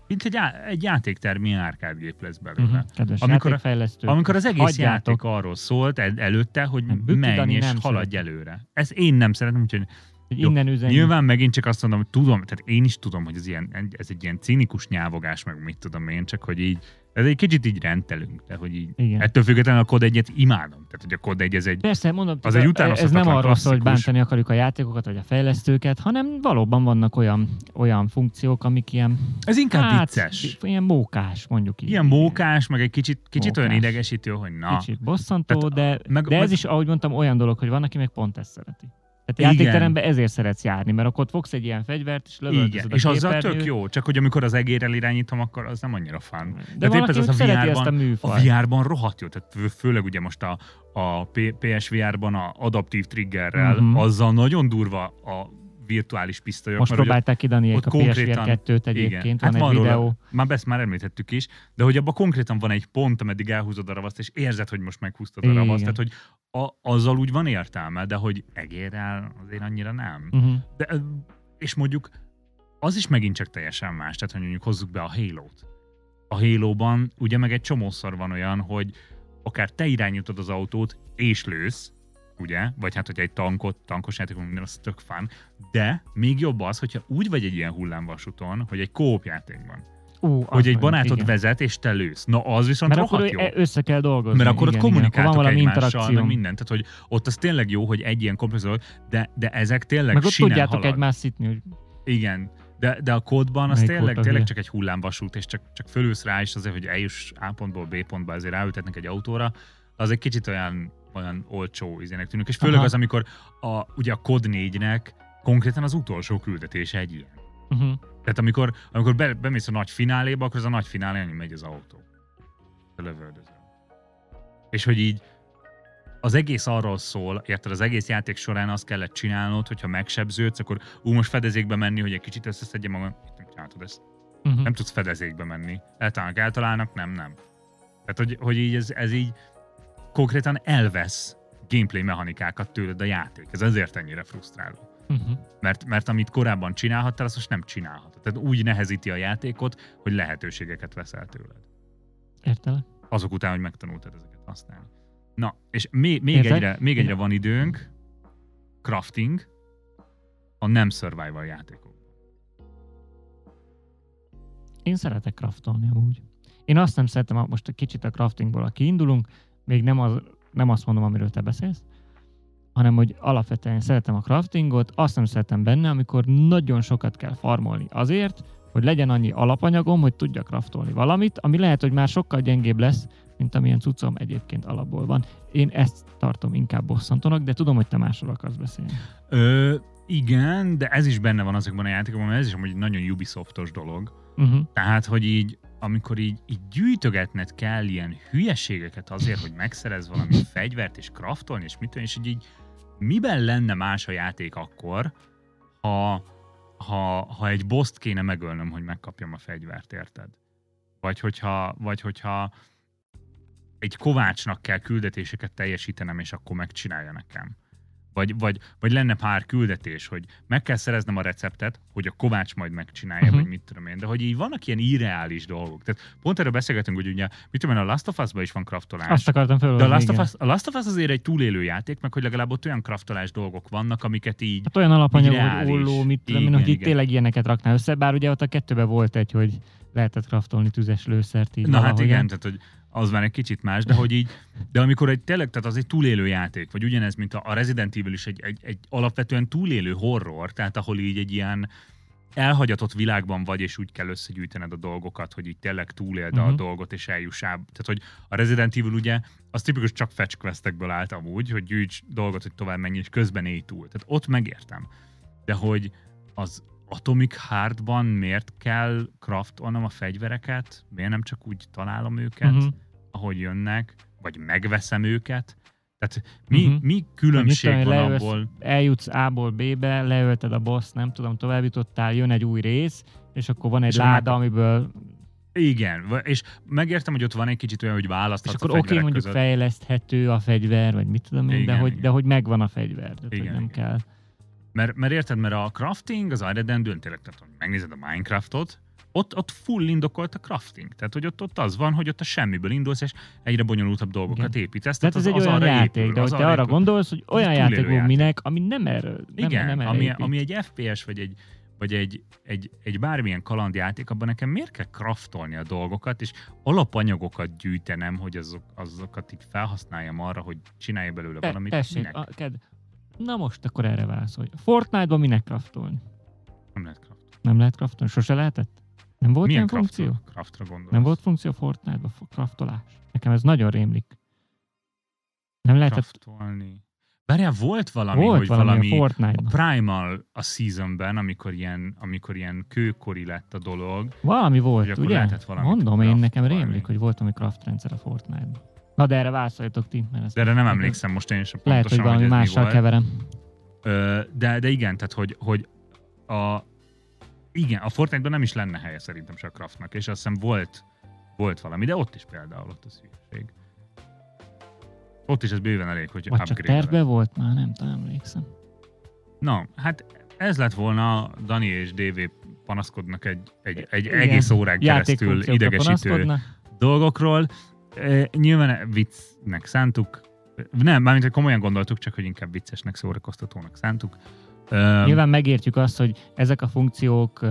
mint egy, já- egy játéktermi árkádgép lesz belőle. Uh-huh. Kedves Amikor- játékfejlesztő. Amikor az egész Hagyjátok. játék arról szólt el, előtte, hogy menj Dani és nem haladj szereti. előre. Ezt én nem szeretem, úgyhogy hogy jó, innen üzenjük. nyilván megint csak azt mondom, hogy tudom, tehát én is tudom, hogy ez, ilyen, ez egy ilyen cínikus nyávogás, meg mit tudom én, csak hogy így, ez egy kicsit így rendelünk, de hogy így, Igen. ettől függetlenül a kod egyet imádom. Tehát, hogy a kod egy, ez egy, Persze, mondom, Az egy ez nem arról szól, hogy bántani akarjuk a játékokat, vagy a fejlesztőket, hanem valóban vannak olyan, olyan funkciók, amik ilyen, ez inkább hát, vicces. ilyen mókás, mondjuk így. Ilyen mókás, meg egy kicsit, kicsit olyan Mókás. idegesítő, hogy na. Kicsit bosszantó, Tehát, de, meg- de ez meg- is, ahogy mondtam, olyan dolog, hogy van, aki meg pont ezt szereti. Tehát Igen. játékteremben ezért szeretsz járni, mert akkor ott fogsz egy ilyen fegyvert, és lövöldözöd a és azzal tök jó, csak hogy amikor az egérrel irányítom, akkor az nem annyira fun. De Tehát épp ez az a a VR-ban, műfajt. a VR-ban rohadt jó, tehát fő- főleg ugye most a, a PSVR-ban a adaptív triggerrel, Mhm. azzal nagyon durva a virtuális pisztolyok. Most mert próbálták kidani ott a PSVR konkrétan- 2-t egyébként, hát van egy róla- videó. Már ezt már említettük is, de hogy abban konkrétan van egy pont, ameddig elhúzod a ravaszt, és érzed, hogy most meghúztad a Igen. ravaszt, tehát hogy a, azzal úgy van értelme, de hogy egérrel azért annyira nem. Uh-huh. De, és mondjuk az is megint csak teljesen más, tehát hogy mondjuk hozzuk be a Halo-t. A Halo-ban ugye meg egy csomószor van olyan, hogy akár te irányítod az autót, és lősz, ugye? Vagy hát, hogyha egy tankot, tankos játékon minden, az tök fán. De még jobb az, hogyha úgy vagy egy ilyen hullámvasúton, hogy egy kóp játékban. Ú, hogy egy barátod igen. vezet, és te lősz. Na, az viszont Mert akkor jó. ö- össze kell dolgozni. Mert akkor ott igen, igen. Akkor kommunikáltok valami egymással, meg mindent. Tehát, hogy ott az tényleg jó, hogy egy ilyen komplex de, de ezek tényleg Meg ott tudjátok halad. egymást szitni, hogy Igen, de, de a kódban az Melyik tényleg, tényleg hülye? csak egy hullámvasút, és csak, csak fölülsz rá, és azért, hogy eljuss A pontból B pontba, ezért ráültetnek egy autóra, az egy kicsit olyan, olyan olcsó izének tűnik. És főleg Aha. az, amikor a, ugye a kod 4-nek konkrétan az utolsó küldetése egy ilyen. uh-huh. Tehát amikor, amikor be, bemész a nagy fináléba, akkor az a nagy finálé, annyi megy az autó. Te lövöldözöl. És hogy így az egész arról szól, érted, az egész játék során azt kellett csinálnod, hogyha megsebződsz, akkor ú, most fedezékbe menni, hogy egy kicsit összeszedjem magam. Itt nem csináltad ezt. Uh-huh. Nem tudsz fedezékbe menni. Eltalálnak, eltalálnak, nem, nem. Tehát, hogy, hogy így ez, ez így konkrétan elvesz gameplay mechanikákat tőled a játék. Ez ezért ennyire frusztráló. Uh-huh. Mert, mert amit korábban csinálhattál, azt most nem csinálhatod. Tehát úgy nehezíti a játékot, hogy lehetőségeket veszel tőled. Értelek. Azok után, hogy megtanultad ezeket használni. Na, és még, még, egyre, még egyre van időnk, crafting, a nem survival játékok. Én szeretek craftolni amúgy. Én azt nem szeretem, most egy kicsit a craftingból kiindulunk, még nem, az, nem azt mondom, amiről te beszélsz, hanem hogy alapvetően szeretem a craftingot, azt nem szeretem benne, amikor nagyon sokat kell farmolni azért, hogy legyen annyi alapanyagom, hogy tudjak craftolni valamit, ami lehet, hogy már sokkal gyengébb lesz, mint amilyen cuccom egyébként alapból van. Én ezt tartom inkább bosszantónak, de tudom, hogy te másról akarsz beszélni. Ö, igen, de ez is benne van azokban a játékokban, mert ez is amúgy egy nagyon Ubisoftos dolog. Uh-huh. Tehát, hogy így, amikor így, így gyűjtögetned kell ilyen hülyeségeket azért, hogy megszerez valami [laughs] fegyvert és kraftolni, és mit és így, így miben lenne más a játék akkor, ha, ha, ha egy boszt kéne megölnöm, hogy megkapjam a fegyvert, érted? Vagy hogyha, vagy hogyha egy kovácsnak kell küldetéseket teljesítenem, és akkor megcsinálja nekem. Vagy, vagy, vagy lenne pár küldetés, hogy meg kell szereznem a receptet, hogy a Kovács majd megcsinálja, uh-huh. vagy mit tudom én. De hogy így vannak ilyen irreális dolgok. Tehát pont erről beszélgetünk, hogy ugye, mit tudom én, a Last of Us-ban is van kraftolás. Azt akartam fel. De a Last, of Us, a Last of Us azért egy túlélő játék, meg hogy legalább ott olyan kraftolás dolgok vannak, amiket így Hát olyan alapanyag, hogy olló, mit tudom én, hogy itt tényleg ilyeneket raknál össze, bár ugye ott a kettőben volt egy, hogy lehetett kraftolni tüzes lőszert így Na hát valahogyan. igen, tehát hogy az már egy kicsit más, de hogy így, de amikor egy tényleg, tehát az egy túlélő játék, vagy ugyanez, mint a Resident Evil is egy, egy, egy alapvetően túlélő horror, tehát ahol így egy ilyen elhagyatott világban vagy, és úgy kell összegyűjtened a dolgokat, hogy így tényleg túléld uh-huh. a Mhm. dolgot, és eljuss át. Tehát, hogy a Resident Evil ugye, az tipikus csak fetch questekből állt amúgy, hogy gyűjts dolgot, hogy tovább menj, és közben élj túl. Tehát ott megértem. De hogy az Atomic Heartban miért kell craftolnom a fegyvereket? Miért nem csak úgy találom őket, uh-huh. ahogy jönnek? Vagy megveszem őket? Tehát mi, uh-huh. mi különbség tudom van leülsz- abból? Eljutsz A-ból B-be, leölted a boss, nem tudom, tovább jutottál, jön egy új rész, és akkor van egy És akkor láda, meg- amiből, Igen, és megértem, hogy ott van egy kicsit olyan, hogy és választhatsz akkor a oké, fegyverek mondjuk között. fejleszthető a fegyver, vagy mit tudom én, de, hogy, de hogy megvan a fegyver, tehát Igen, hogy nem igen. kell. Mert, mert érted, mert a crafting, az eredendően tényleg, tehát hogy megnézed a Minecraftot, ott, ott full indokolt a crafting. Tehát, hogy ott, ott az van, hogy ott a semmiből indulsz, és egyre bonyolultabb dolgokat építesz. Tehát ez az, egy az olyan arra játék, épül, de az te arra épül. gondolsz, hogy olyan játék van minek, ami nem erről, nem, Igen, nem ami, épít. ami egy FPS, vagy egy, vagy egy, egy, egy bármilyen kalandjáték, abban nekem miért kell kraftolni a dolgokat, és alapanyagokat gyűjtenem, hogy azok, azokat így felhasználjam arra, hogy csinálja belőle Te, valamit. tessék, a, ked... Na most akkor erre válaszolj. Fortnite-ban minek kraftolni? Nem lehet kraft. Nem lehet kraftolni? Sose lehetett? Nem volt Milyen ilyen funkció? craftra, gondolsz? Nem volt funkció Fortnite-ban, kraftolás? Nekem ez nagyon rémlik. Nem lehetett... Kraftolni. Várjál, volt valami, volt hogy valami, valami, a. Primal a seasonben, amikor ilyen, amikor ilyen kőkori lett a dolog. Valami Hogy volt, akkor ugye? lehetett Mondom, én nekem kraftolni. rémlik, hogy volt valami craft rendszer a Fortnite-ban. Na de erre válaszoljatok ti, mert ez De erre nem emlékszem most én sem lehet, hogy pontosan, valami hogy mi mással volt. keverem. Ö, de, de igen, tehát hogy, hogy a, igen, a Fortnite-ban nem is lenne helye szerintem se a craftnak, és azt hiszem volt, volt valami, de ott is például ott az hülyeség. Ott is ez bőven elég, hogy Vagy csak tervbe volt? Már nem tudom, emlékszem. Na, hát ez lett volna, Dani és DV panaszkodnak egy, egy, egy Igen. egész órán keresztül idegesítő dolgokról. Nyilván viccnek szántuk, nem, mármint hogy komolyan gondoltuk, csak hogy inkább viccesnek, szórakoztatónak szántuk. Nyilván megértjük azt, hogy ezek a funkciók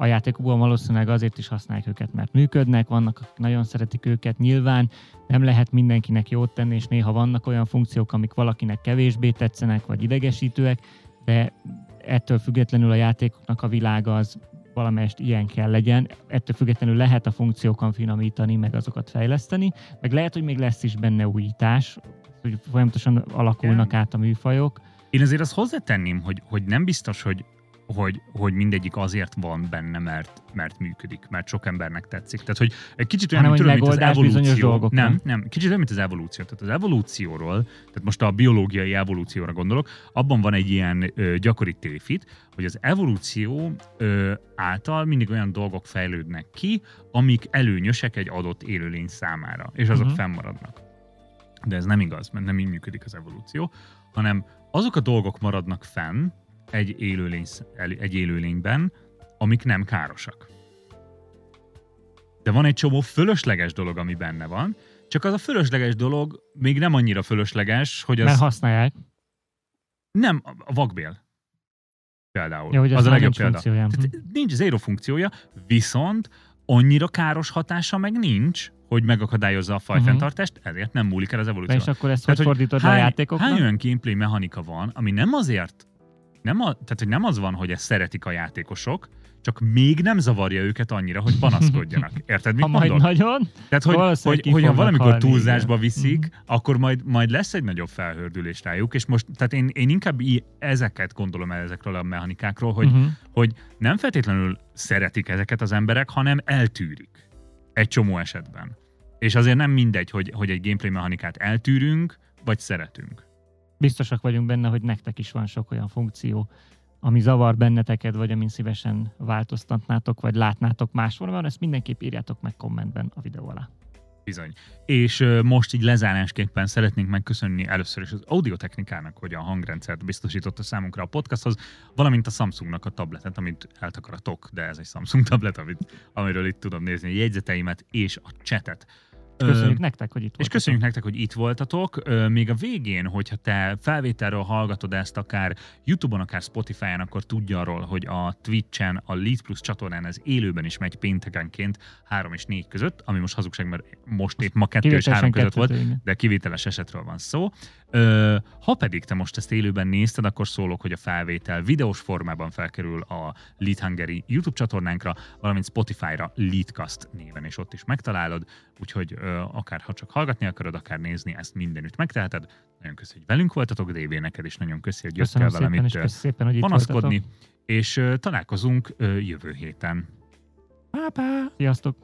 a játékokban valószínűleg azért is használják őket, mert működnek, vannak, akik nagyon szeretik őket. Nyilván nem lehet mindenkinek jót tenni, és néha vannak olyan funkciók, amik valakinek kevésbé tetszenek, vagy idegesítőek, de ettől függetlenül a játékoknak a világa az valamelyest ilyen kell legyen. Ettől függetlenül lehet a funkciókon finomítani, meg azokat fejleszteni, meg lehet, hogy még lesz is benne újítás, hogy folyamatosan alakulnak át a műfajok. Én azért azt hozzátenném, hogy, hogy nem biztos, hogy, hogy, hogy mindegyik azért van benne, mert, mert működik, mert sok embernek tetszik. Tehát, hogy egy kicsit olyan, mint, mint az evolúció. dolgokra. Nem, nem, kicsit olyan, mint az evolúció. Tehát az evolúcióról, tehát most a biológiai evolúcióra gondolok, abban van egy ilyen ö, gyakori tévhit, hogy az evolúció ö, által mindig olyan dolgok fejlődnek ki, amik előnyösek egy adott élőlény számára, és azok uh-huh. fennmaradnak. De ez nem igaz, mert nem így működik az evolúció, hanem azok a dolgok maradnak fenn egy, élőlény, egy élőlényben, amik nem károsak. De van egy csomó fölösleges dolog, ami benne van, csak az a fölösleges dolog még nem annyira fölösleges, hogy Mert az használják. nem a vakbél. Például. Ja, hogy az a legjobb nincs példa. Mhm. Tehát nincs zéro funkciója, viszont annyira káros hatása meg nincs, hogy megakadályozza a fajfenntartást, ezért nem múlik el az evolúció. és akkor ezt Tehát, hogy fordítod le a hány, játékoknak? hány olyan gameplay mechanika van, ami nem azért, nem a, tehát hogy nem az van, hogy ezt szeretik a játékosok, csak még nem zavarja őket annyira, hogy panaszkodjanak. [laughs] Érted, mit ha majd mondok? nagyon, Tehát, hogy, hogy, hogyha fognak valamikor halni, túlzásba igen. viszik, Mhm. akkor majd, majd lesz egy nagyobb felhördülés rájuk, és most, tehát én, én inkább í- ezeket gondolom el ezekről a mechanikákról, hogy, uh-huh. hogy nem feltétlenül szeretik ezeket az emberek, hanem eltűrik. Egy csomó esetben. És azért nem mindegy, hogy, hogy egy gameplay mechanikát eltűrünk, vagy szeretünk. Biztosak vagyunk benne, hogy nektek is van sok olyan funkció, ami zavar benneteket, vagy amin szívesen változtatnátok, vagy látnátok más formában, ezt mindenképp írjátok meg kommentben a videó alá. Bizony. És most így lezárásképpen szeretnénk megköszönni először is az audiotechnikának, hogy a hangrendszert biztosította számunkra a podcasthoz, valamint a Samsungnak a tabletet, amit eltakaratok, de ez egy Samsung tablet, amit, amiről itt tudom nézni a jegyzeteimet és a chatet. Köszönjük nektek, hogy itt És voltatok. köszönjük nektek, hogy itt voltatok. Még a végén, hogyha te felvételről hallgatod ezt akár YouTube-on, akár Spotify-on, akkor tudj arról, hogy a Twitch-en, a Lead Plus csatornán ez élőben is megy péntekenként 3 és 4 között, ami most hazugság, mert most épp ma 2 és 3 között volt, de kivételes esetről van szó. Ö, ha pedig te most ezt élőben nézted, akkor szólok, hogy a felvétel videós formában felkerül a Lead Hungary YouTube csatornánkra, valamint Spotify-ra Leadcast néven, és ott is megtalálod, úgyhogy ö, akár ha csak hallgatni akarod, akár nézni, ezt mindenütt megteheted. Nagyon köszi, hogy velünk voltatok, DV neked is nagyon köszi, hogy jöttél Köszönöm velem szépen, itt szépen, hogy itt panaszkodni, voltatok. és ö, találkozunk ö, jövő héten. Pá, pá. Sziasztok!